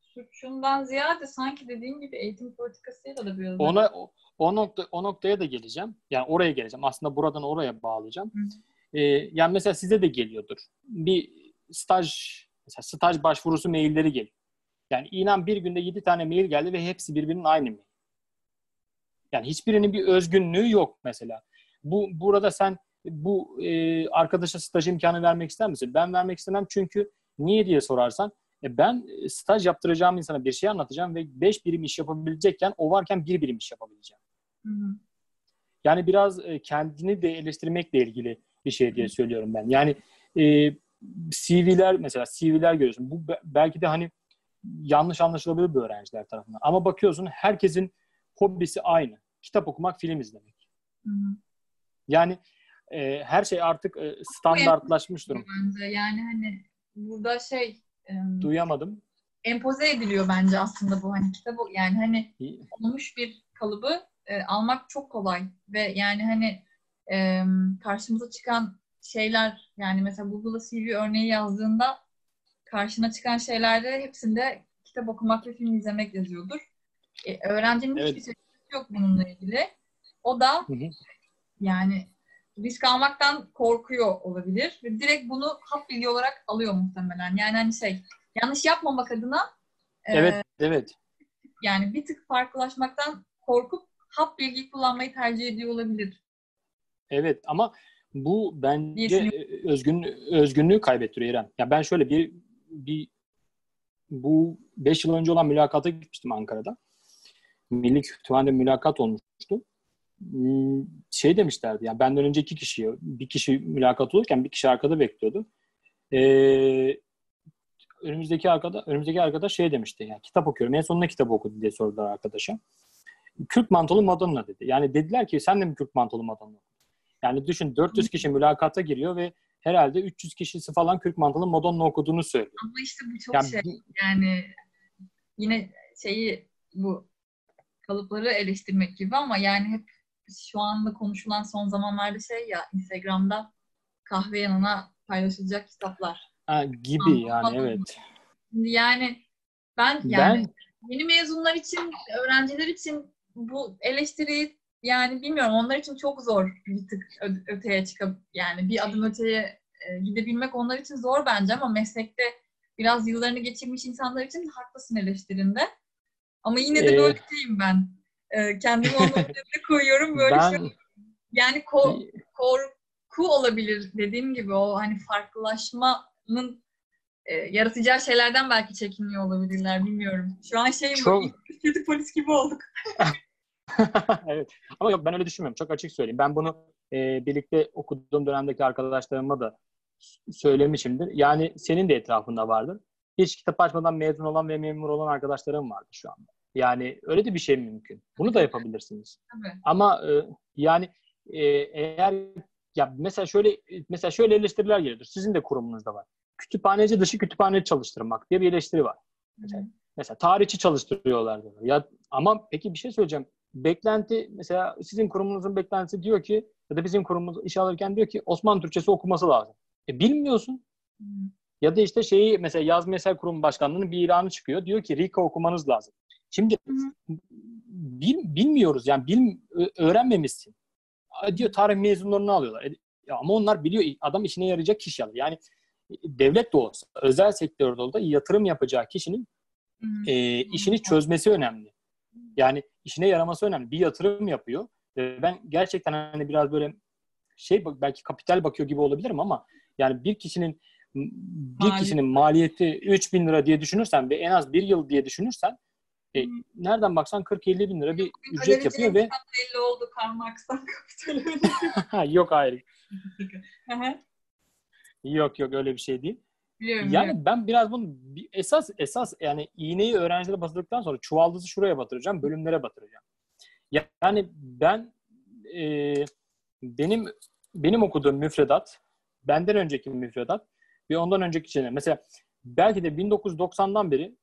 [SPEAKER 1] suçundan ziyade sanki dediğin gibi eğitim politikasıyla da biraz
[SPEAKER 2] ona o, o nokta o noktaya da geleceğim. Yani oraya geleceğim. Aslında buradan oraya bağlayacağım. Ee, yani mesela size de geliyordur. Bir staj mesela staj başvurusu mailleri geliyor. Yani inan bir günde 7 tane mail geldi ve hepsi birbirinin aynı mail. Yani hiçbirinin bir özgünlüğü yok mesela. Bu burada sen bu e, arkadaşa staj imkanı vermek ister misin? Ben vermek istemem çünkü niye diye sorarsan e, ben staj yaptıracağım insana bir şey anlatacağım ve 5 birim iş yapabilecekken o varken bir birim iş yapabileceğim. Hı hı. Yani biraz e, kendini de eleştirmekle ilgili bir şey diye söylüyorum ben. Yani e, CV'ler mesela CV'ler görüyorsun. Bu belki de hani yanlış anlaşılabilir bir öğrenciler tarafından. Ama bakıyorsun herkesin hobisi aynı. Kitap okumak, film izlemek. Hı hı. Yani e, her şey artık e, standartlaşmış durum.
[SPEAKER 1] Bence. Yani hani burada şey e,
[SPEAKER 2] duyamadım.
[SPEAKER 1] Empoze ediliyor bence aslında bu hani kitabı yani hani olmuş bir kalıbı e, almak çok kolay ve yani hani e, karşımıza çıkan şeyler yani mesela Google'a CV örneği yazdığında karşına çıkan şeylerde hepsinde kitap okumak ve film izlemek yazıyordur. E, öğrencinin evet. hiçbir tecrübesi yok bununla ilgili. O da hı hı. yani risk almaktan korkuyor olabilir ve direkt bunu hap bilgi olarak alıyor muhtemelen. Yani hani şey yanlış yapmamak adına
[SPEAKER 2] Evet, e, evet.
[SPEAKER 1] Yani bir tık farklılaşmaktan korkup hap bilgi kullanmayı tercih ediyor olabilir.
[SPEAKER 2] Evet ama bu bence özgün özgünlüğü kaybettiriyor İrem. Ya ben şöyle bir bir bu 5 yıl önce olan mülakata gitmiştim Ankara'da. Milli Kütüphane'de mülakat olmuştu. Hmm, şey demişlerdi yani benden önce iki kişi bir kişi mülakat olurken bir kişi arkada bekliyordu. Ee, önümüzdeki arkada önümüzdeki arkadaş şey demişti yani kitap okuyorum en sonunda kitap okudu diye sordular arkadaşa. Kürk mantolu Madonna dedi. Yani dediler ki sen de mi Kürk mantolu Madonna Yani düşün 400 kişi mülakata giriyor ve herhalde 300 kişisi falan Kürk mantolu Madonna okuduğunu söylüyor.
[SPEAKER 1] Ama işte bu çok yani, şey yani yine şeyi bu kalıpları eleştirmek gibi ama yani hep şu anda konuşulan son zamanlarda şey ya Instagram'da kahve yanına paylaşılacak kitaplar.
[SPEAKER 2] Ha, gibi Anladım. yani evet.
[SPEAKER 1] Yani ben yani ben... yeni mezunlar için, öğrenciler için bu eleştiriyi yani bilmiyorum onlar için çok zor bir tık öteye çıkıp yani bir adım öteye e, gidebilmek onlar için zor bence ama meslekte biraz yıllarını geçirmiş insanlar için haklısın eleştirinde. Ama yine de ee, böyle değilim ben. E, kendimi onun <laughs> üzerine koyuyorum böyle ben... şey. Yani ko korku olabilir dediğim gibi o hani farklılaşmanın e, yaratacağı şeylerden belki çekiniyor olabilirler bilmiyorum. Şu an şeyim Çok... kötü polis gibi olduk. <laughs> <laughs>
[SPEAKER 2] evet. Ama yok ben öyle düşünmüyorum. Çok açık söyleyeyim. Ben bunu e, birlikte okuduğum dönemdeki arkadaşlarıma da söylemişimdir. Yani senin de etrafında vardır. Hiç kitap açmadan mezun olan ve memur olan arkadaşlarım vardı şu anda. Yani öyle de bir şey mümkün. Bunu da yapabilirsiniz. Tabii. Ama e, yani e, eğer ya mesela şöyle mesela şöyle eleştiriler geliyor. Sizin de kurumunuzda var. Kütüphaneci dışı kütüphane çalıştırmak diye bir eleştiri var. Mesela, mesela tarihçi çalıştırıyorlar diyorlar. Ya ama peki bir şey söyleyeceğim. Beklenti mesela sizin kurumunuzun beklentisi diyor ki ya da bizim kurumumuz iş alırken diyor ki Osmanlı Türkçesi okuması lazım. E bilmiyorsun. Hmm. Ya da işte şeyi mesela Yaz Mesel Kurumu Başkanlığı'nın bir ilanı çıkıyor. Diyor ki Rika okumanız lazım. Şimdi bil, bilmiyoruz yani bil, öğrenmemişsin. Diyor tarih mezunlarını alıyorlar. E, ama onlar biliyor adam işine yarayacak kişi alır. Yani e, devlet de olsa, özel sektörde olsa yatırım yapacağı kişinin e, işini çözmesi önemli. Yani işine yaraması önemli. Bir yatırım yapıyor. E, ben gerçekten hani biraz böyle şey belki kapital bakıyor gibi olabilirim ama yani bir kişinin bir Maliyet. kişinin maliyeti 3 bin lira diye düşünürsen ve en az bir yıl diye düşünürsen e, nereden baksan 40-50 bin lira bir ücret yapıyor ve...
[SPEAKER 1] belli oldu kapital <laughs> <laughs>
[SPEAKER 2] Yok hayır. Yok yok öyle bir şey değil.
[SPEAKER 1] Biliyorum.
[SPEAKER 2] Yani
[SPEAKER 1] biliyorum.
[SPEAKER 2] ben biraz bunu esas esas yani iğneyi öğrencilere batırdıktan sonra çuvaldızı şuraya batıracağım, bölümlere batıracağım. Yani ben e, benim benim okuduğum müfredat, benden önceki müfredat ve ondan önceki şeyler. Mesela belki de 1990'dan beri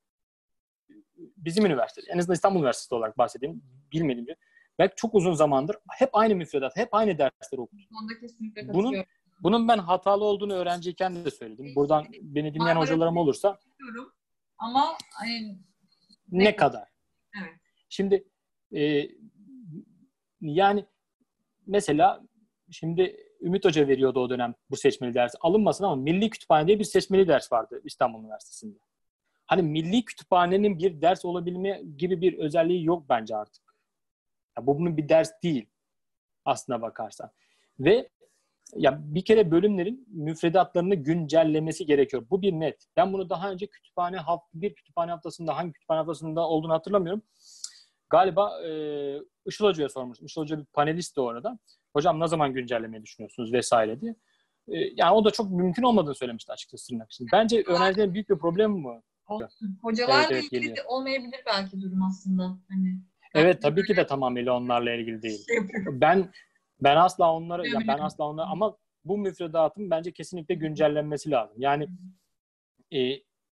[SPEAKER 2] bizim üniversite, en azından İstanbul Üniversitesi olarak bahsedeyim, bilmediğim gibi. Belki çok uzun zamandır hep aynı müfredat, hep aynı dersleri
[SPEAKER 1] kesinlikle
[SPEAKER 2] Bunun-. Bunun ben hatalı olduğunu öğrenciyken de söyledim. Buradan beni dinleyen hocalarım olursa
[SPEAKER 1] Ama hani,
[SPEAKER 2] ne kadar?
[SPEAKER 1] evet.
[SPEAKER 2] Şimdi e, yani mesela şimdi Ümit Hoca veriyordu o dönem bu seçmeli dersi. Alınmasın ama Milli Kütüphane diye bir seçmeli ders vardı İstanbul Üniversitesi'nde. Hani Milli Kütüphane'nin bir ders olabilme gibi bir özelliği yok bence artık. Ya bu bunun bir ders değil aslına bakarsan. Ve ya bir kere bölümlerin müfredatlarını güncellemesi gerekiyor. Bu bir net. Ben bunu daha önce kütüphane haft bir kütüphane haftasında hangi kütüphane haftasında olduğunu hatırlamıyorum. Galiba e, Işıl Hoca'ya sormuştum. Işıl Hoca bir panelist de orada. Hocam ne zaman güncellemeyi düşünüyorsunuz vesaire diye. E, yani o da çok mümkün olmadığını söylemişti açıkçası tırnak içinde. Bence öğrencilerin büyük bir problemi bu.
[SPEAKER 1] Hocalarla
[SPEAKER 2] Evet, evet,
[SPEAKER 1] ilgili
[SPEAKER 2] geliyor.
[SPEAKER 1] olmayabilir belki durum aslında. Hani
[SPEAKER 2] Evet tabii ki de tamamıyla onlarla ilgili değil.
[SPEAKER 1] şey.
[SPEAKER 2] Ben ben asla onları ya ben asla onları ama bu müfredatın bence kesinlikle güncellenmesi lazım. Yani e,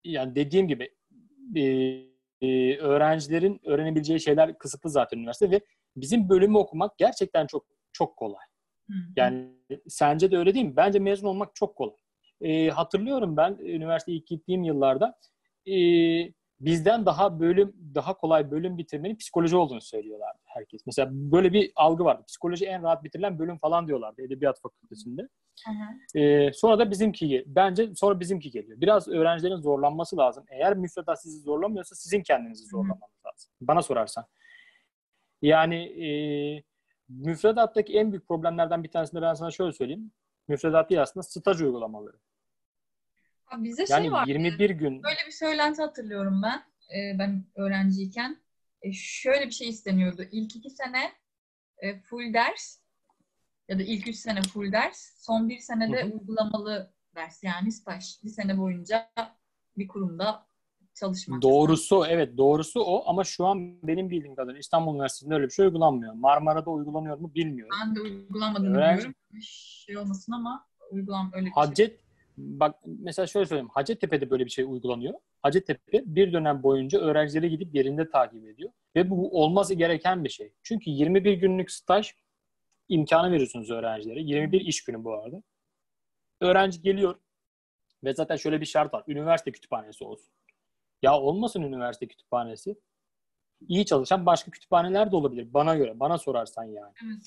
[SPEAKER 2] yani dediğim gibi e, e, öğrencilerin öğrenebileceği şeyler kısıtlı zaten üniversite ve bizim bölümü okumak gerçekten çok çok kolay. Yani sence de öyle değil mi? Bence mezun olmak çok kolay. E, hatırlıyorum ben üniversite ilk gittiğim yıllarda e, bizden daha bölüm daha kolay bölüm bitirmenin psikoloji olduğunu söylüyorlardı herkes. Mesela böyle bir algı vardı. Psikoloji en rahat bitirilen bölüm falan diyorlardı Edebiyat Fakültesi'nde.
[SPEAKER 1] Hı hı.
[SPEAKER 2] Ee, sonra da bizimki bence sonra bizimki geliyor. Biraz öğrencilerin zorlanması lazım. Eğer müfredat sizi zorlamıyorsa sizin kendinizi zorlamanız lazım. Bana sorarsan. Yani e, müfredattaki en büyük problemlerden bir tanesini ben sana şöyle söyleyeyim. Müfredat değil aslında staj uygulamaları.
[SPEAKER 1] Ha, Bizde
[SPEAKER 2] Yani
[SPEAKER 1] şey var.
[SPEAKER 2] 21 gün
[SPEAKER 1] Böyle bir söylenti hatırlıyorum ben. Ee, ben öğrenciyken. E, şöyle bir şey isteniyordu. İlk iki sene e, full ders ya da ilk üç sene full ders. Son bir senede
[SPEAKER 2] Hı hı.
[SPEAKER 1] uygulamalı ders yani staj. Bir sene boyunca bir kurumda çalışmak.
[SPEAKER 2] Doğrusu evet doğrusu o ama şu an benim bildiğim kadarıyla İstanbul Üniversitesi'nde öyle bir şey uygulanmıyor. Marmara'da uygulanıyor mu bilmiyorum.
[SPEAKER 1] Ben de uygulamadığını
[SPEAKER 2] Öğrenci-
[SPEAKER 1] biliyorum. Şey olmasın ama uygulam öyle bir şey.
[SPEAKER 2] Hacet bak mesela şöyle söyleyeyim. Hacettepe'de böyle bir şey uygulanıyor. Hacettepe bir dönem boyunca öğrencileri gidip yerinde takip ediyor. Ve bu olması gereken bir şey. Çünkü 21 günlük staj imkanı veriyorsunuz öğrencilere. 21 iş günü bu arada. Öğrenci geliyor ve zaten şöyle bir şart var. Üniversite kütüphanesi olsun. Ya olmasın üniversite kütüphanesi. İyi çalışan başka kütüphaneler de olabilir bana göre. Bana sorarsan yani.
[SPEAKER 1] Evet.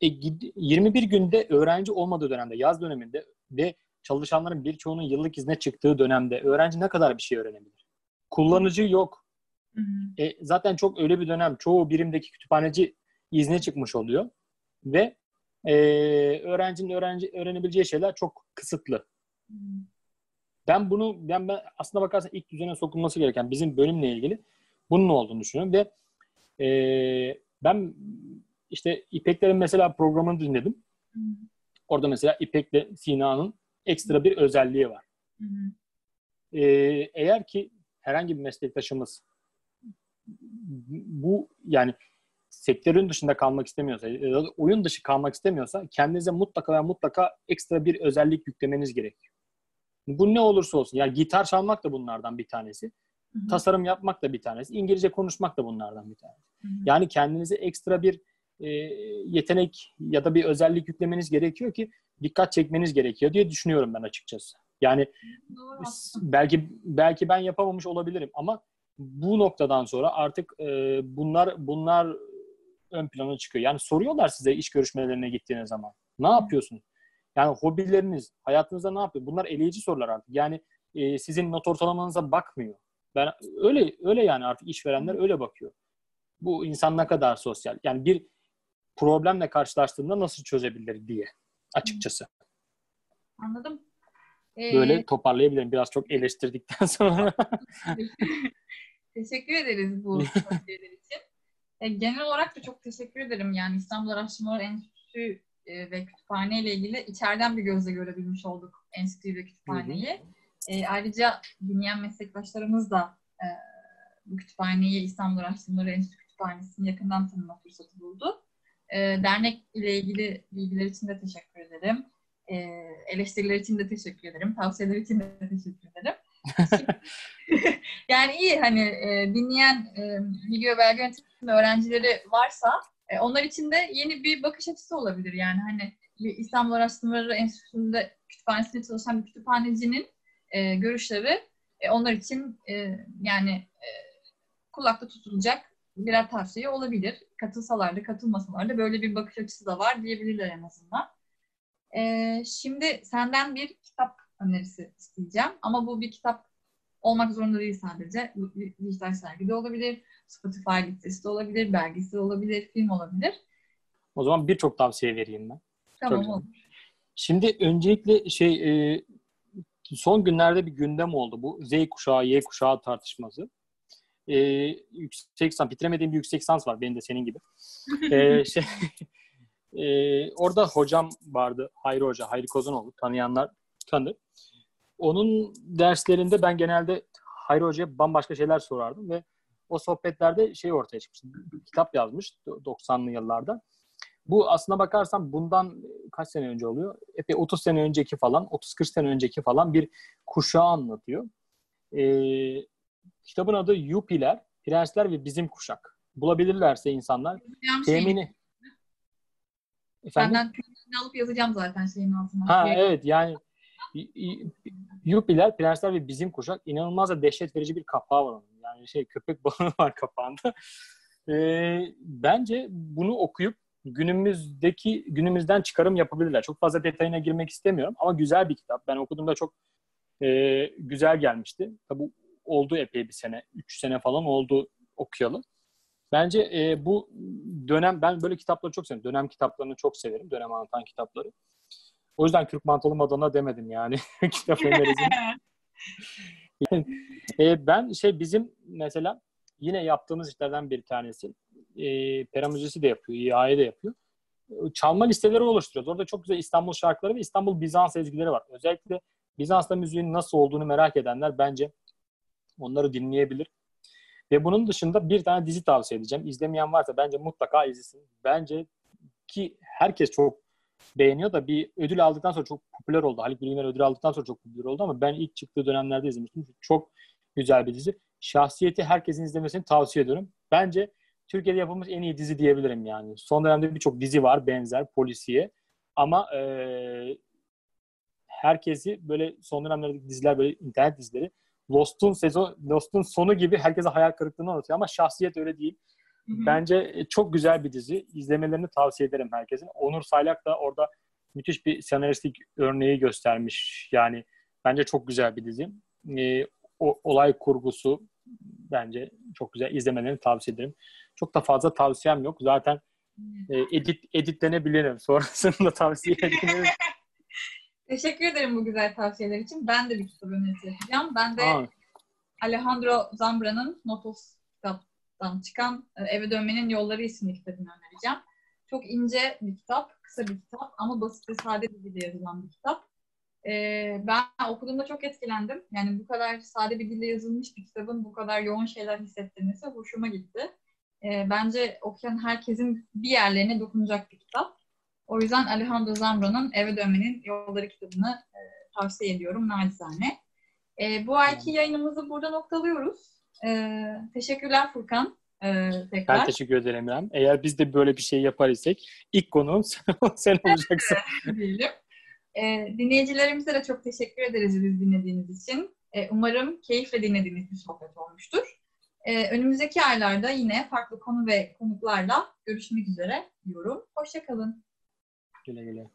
[SPEAKER 2] E, gid- 21 günde öğrenci olmadığı dönemde, yaz döneminde ve çalışanların birçoğunun yıllık izne çıktığı dönemde öğrenci ne kadar bir şey öğrenebilir? Kullanıcı yok.
[SPEAKER 1] Hı hı.
[SPEAKER 2] E, zaten çok öyle bir dönem. Çoğu birimdeki kütüphaneci izne çıkmış oluyor. Ve e, öğrencinin öğrenci öğrenebileceği şeyler çok kısıtlı.
[SPEAKER 1] Hı.
[SPEAKER 2] Ben bunu ben, ben aslına bakarsan ilk düzene sokulması gereken bizim bölümle ilgili bunun olduğunu düşünüyorum ve e, ben işte İpekler'in mesela programını dinledim.
[SPEAKER 1] Hı.
[SPEAKER 2] Orada mesela İpek'le Sina'nın ekstra bir özelliği var.
[SPEAKER 1] Hı hı.
[SPEAKER 2] Ee, eğer ki herhangi bir meslektaşımız bu yani sektörün dışında kalmak istemiyorsa ya da oyun dışı kalmak istemiyorsa kendinize mutlaka ve mutlaka ekstra bir özellik yüklemeniz gerekiyor. Bu ne olursa olsun. Yani gitar çalmak da bunlardan bir tanesi.
[SPEAKER 1] Hı hı.
[SPEAKER 2] Tasarım yapmak da bir tanesi. İngilizce konuşmak da bunlardan bir tanesi.
[SPEAKER 1] Hı hı.
[SPEAKER 2] Yani kendinize ekstra bir e, yetenek ya da bir özellik yüklemeniz gerekiyor ki dikkat çekmeniz gerekiyor diye düşünüyorum ben açıkçası. Yani
[SPEAKER 1] Doğru
[SPEAKER 2] belki belki ben yapamamış olabilirim ama bu noktadan sonra artık e, bunlar bunlar ön plana çıkıyor. Yani soruyorlar size iş görüşmelerine gittiğiniz zaman. Ne yapıyorsunuz? Yani hobileriniz, hayatınızda ne yapıyor? Bunlar eleyici sorular artık. Yani e, sizin not ortalamanıza bakmıyor. Ben öyle öyle yani artık işverenler öyle bakıyor. Bu insan ne kadar sosyal? Yani bir problemle karşılaştığında nasıl çözebilir diye açıkçası.
[SPEAKER 1] Anladım. Ee,
[SPEAKER 2] Böyle toparlayabilirim biraz çok eleştirdikten <laughs> sonra.
[SPEAKER 1] Teşekkür ederiz bu <laughs> için. E, genel olarak da çok teşekkür ederim. Yani İstanbul Araştırmaları Enstitüsü e, ve kütüphane ile ilgili içeriden bir gözle görebilmiş olduk enstitüyü ve kütüphaneyi. E, ayrıca dinleyen meslektaşlarımız da e, bu kütüphaneyi İstanbul Araştırmaları Enstitü Kütüphanesi'ni yakından tanıma fırsatı buldu. E, dernek ile ilgili bilgiler için de teşekkür ederim. E, eleştiriler için de teşekkür ederim. Tavsiyeler için de teşekkür ederim. <laughs> <laughs> yani iyi hani e, dinleyen e, video belge yönetimi öğrencileri varsa e, onlar için de yeni bir bakış açısı olabilir. Yani hani İstanbul Araştırmaları Enstitüsü'nde kütüphanesinde çalışan bir kütüphanecinin e, görüşleri e, onlar için e, yani e, kulakta tutulacak birer tavsiye olabilir. Katılsalar da katılmasalar da böyle bir bakış açısı da var diyebilirler en azından. E, şimdi senden bir kitap önerisi isteyeceğim. Ama bu bir kitap olmak zorunda değil sadece. Dijital sergide olabilir, Spotify listesi de olabilir, belgesel olabilir, film olabilir.
[SPEAKER 2] O zaman birçok tavsiye vereyim ben.
[SPEAKER 1] Tamam olur.
[SPEAKER 2] Şimdi öncelikle şey e, son günlerde bir gündem oldu bu Z kuşağı, Y kuşağı tartışması. E, yüksek lisans, bitiremediğim bir yüksek lisans var benim de senin gibi. e, <laughs> şey, <laughs> e, orada hocam vardı, Hayri Hoca, Hayri Kozanoğlu. Tanıyanlar tanır. Onun derslerinde ben genelde Hayri Hoca'ya bambaşka şeyler sorardım ve o sohbetlerde şey ortaya çıkmıştı. Bir kitap yazmış 90'lı yıllarda. Bu aslına bakarsan bundan kaç sene önce oluyor? Epey 30 sene önceki falan, 30-40 sene önceki falan bir kuşağı anlatıyor. Ee, kitabın adı Yupiler, Prensler ve Bizim Kuşak. Bulabilirlerse insanlar temini...
[SPEAKER 1] Efendim? Senden alıp yazacağım zaten şeyin altına.
[SPEAKER 2] Ha evet yani Yupiler, Prensler ve Bizim Kuşak inanılmaz da dehşet verici bir kapağı var onun. Yani şey köpek balığı <laughs> var kapağında. Ee, bence bunu okuyup günümüzdeki günümüzden çıkarım yapabilirler. Çok fazla detayına girmek istemiyorum ama güzel bir kitap. Ben okuduğumda çok e, güzel gelmişti. Tabi oldu epey bir sene, 3 sene falan oldu okuyalı. Bence e, bu dönem, ben böyle kitapları çok severim. Dönem kitaplarını çok severim. Dönem anlatan kitapları. O yüzden Kürk Mantolu Madonna demedim yani. <laughs> Kitap önerisini. <laughs> <laughs> e, ben şey bizim mesela yine yaptığımız işlerden bir tanesi. E, Pera Müzesi de yapıyor, İHA de yapıyor. Çalma listeleri oluşturuyoruz. Orada çok güzel İstanbul şarkıları ve İstanbul Bizans ezgileri var. Özellikle Bizans'ta müziğin nasıl olduğunu merak edenler bence onları dinleyebilir. Ve bunun dışında bir tane dizi tavsiye edeceğim. İzlemeyen varsa bence mutlaka izlesin. Bence ki herkes çok beğeniyor da bir ödül aldıktan sonra çok popüler oldu. Haluk Bilginer ödül aldıktan sonra çok popüler oldu ama ben ilk çıktığı dönemlerde izlemiştim. Çok güzel bir dizi. Şahsiyeti herkesin izlemesini tavsiye ediyorum. Bence Türkiye'de yapılmış en iyi dizi diyebilirim yani. Son dönemde birçok dizi var benzer polisiye. Ama e, herkesi böyle son dönemlerdeki diziler böyle internet dizileri Lost'un sezon Lost'un sonu gibi herkese hayal kırıklığını anlatıyor ama şahsiyet öyle değil. Hı-hı. Bence e, çok güzel bir dizi. İzlemelerini tavsiye ederim herkesin. Onur Saylak da orada müthiş bir senaristik örneği göstermiş. Yani bence çok güzel bir dizi. Ee, o, olay kurgusu bence çok güzel. İzlemelerini tavsiye ederim. Çok da fazla tavsiyem yok. Zaten e, edit editlenebilirim. <laughs> Sonrasında tavsiye ederim. <laughs>
[SPEAKER 1] Teşekkür ederim bu güzel tavsiyeler için. Ben de bir kitap önerisi yapacağım. Ben de Aa. Alejandro Zambra'nın Notos kitaptan çıkan e, Eve Dönmenin Yolları isimli kitabını önereceğim. Çok ince bir kitap, kısa bir kitap ama basit ve sade bir dille yazılan bir kitap. Ee, ben okuduğumda çok etkilendim. Yani bu kadar sade bir dille yazılmış bir kitabın bu kadar yoğun şeyler hissettirmesi hoşuma gitti. Ee, bence okuyan herkesin bir yerlerine dokunacak bir kitap. O yüzden Alejandro Zambra'nın Eve Dönmenin Yolları kitabını e, tavsiye ediyorum nacizane. E, bu ayki yayınımızı burada noktalıyoruz. E, teşekkürler Furkan. E, tekrar.
[SPEAKER 2] Ben teşekkür ederim İrem. Eğer biz de böyle bir şey yapar isek ilk konuğum <laughs> sen olacaksın. <laughs>
[SPEAKER 1] Diyelim. E, dinleyicilerimize de çok teşekkür ederiz biz dinlediğiniz için. E, umarım keyifle dinlediğiniz bir sohbet olmuştur. E, önümüzdeki aylarda yine farklı konu ve konuklarla görüşmek üzere diyorum. Hoşçakalın.
[SPEAKER 2] Güle güle.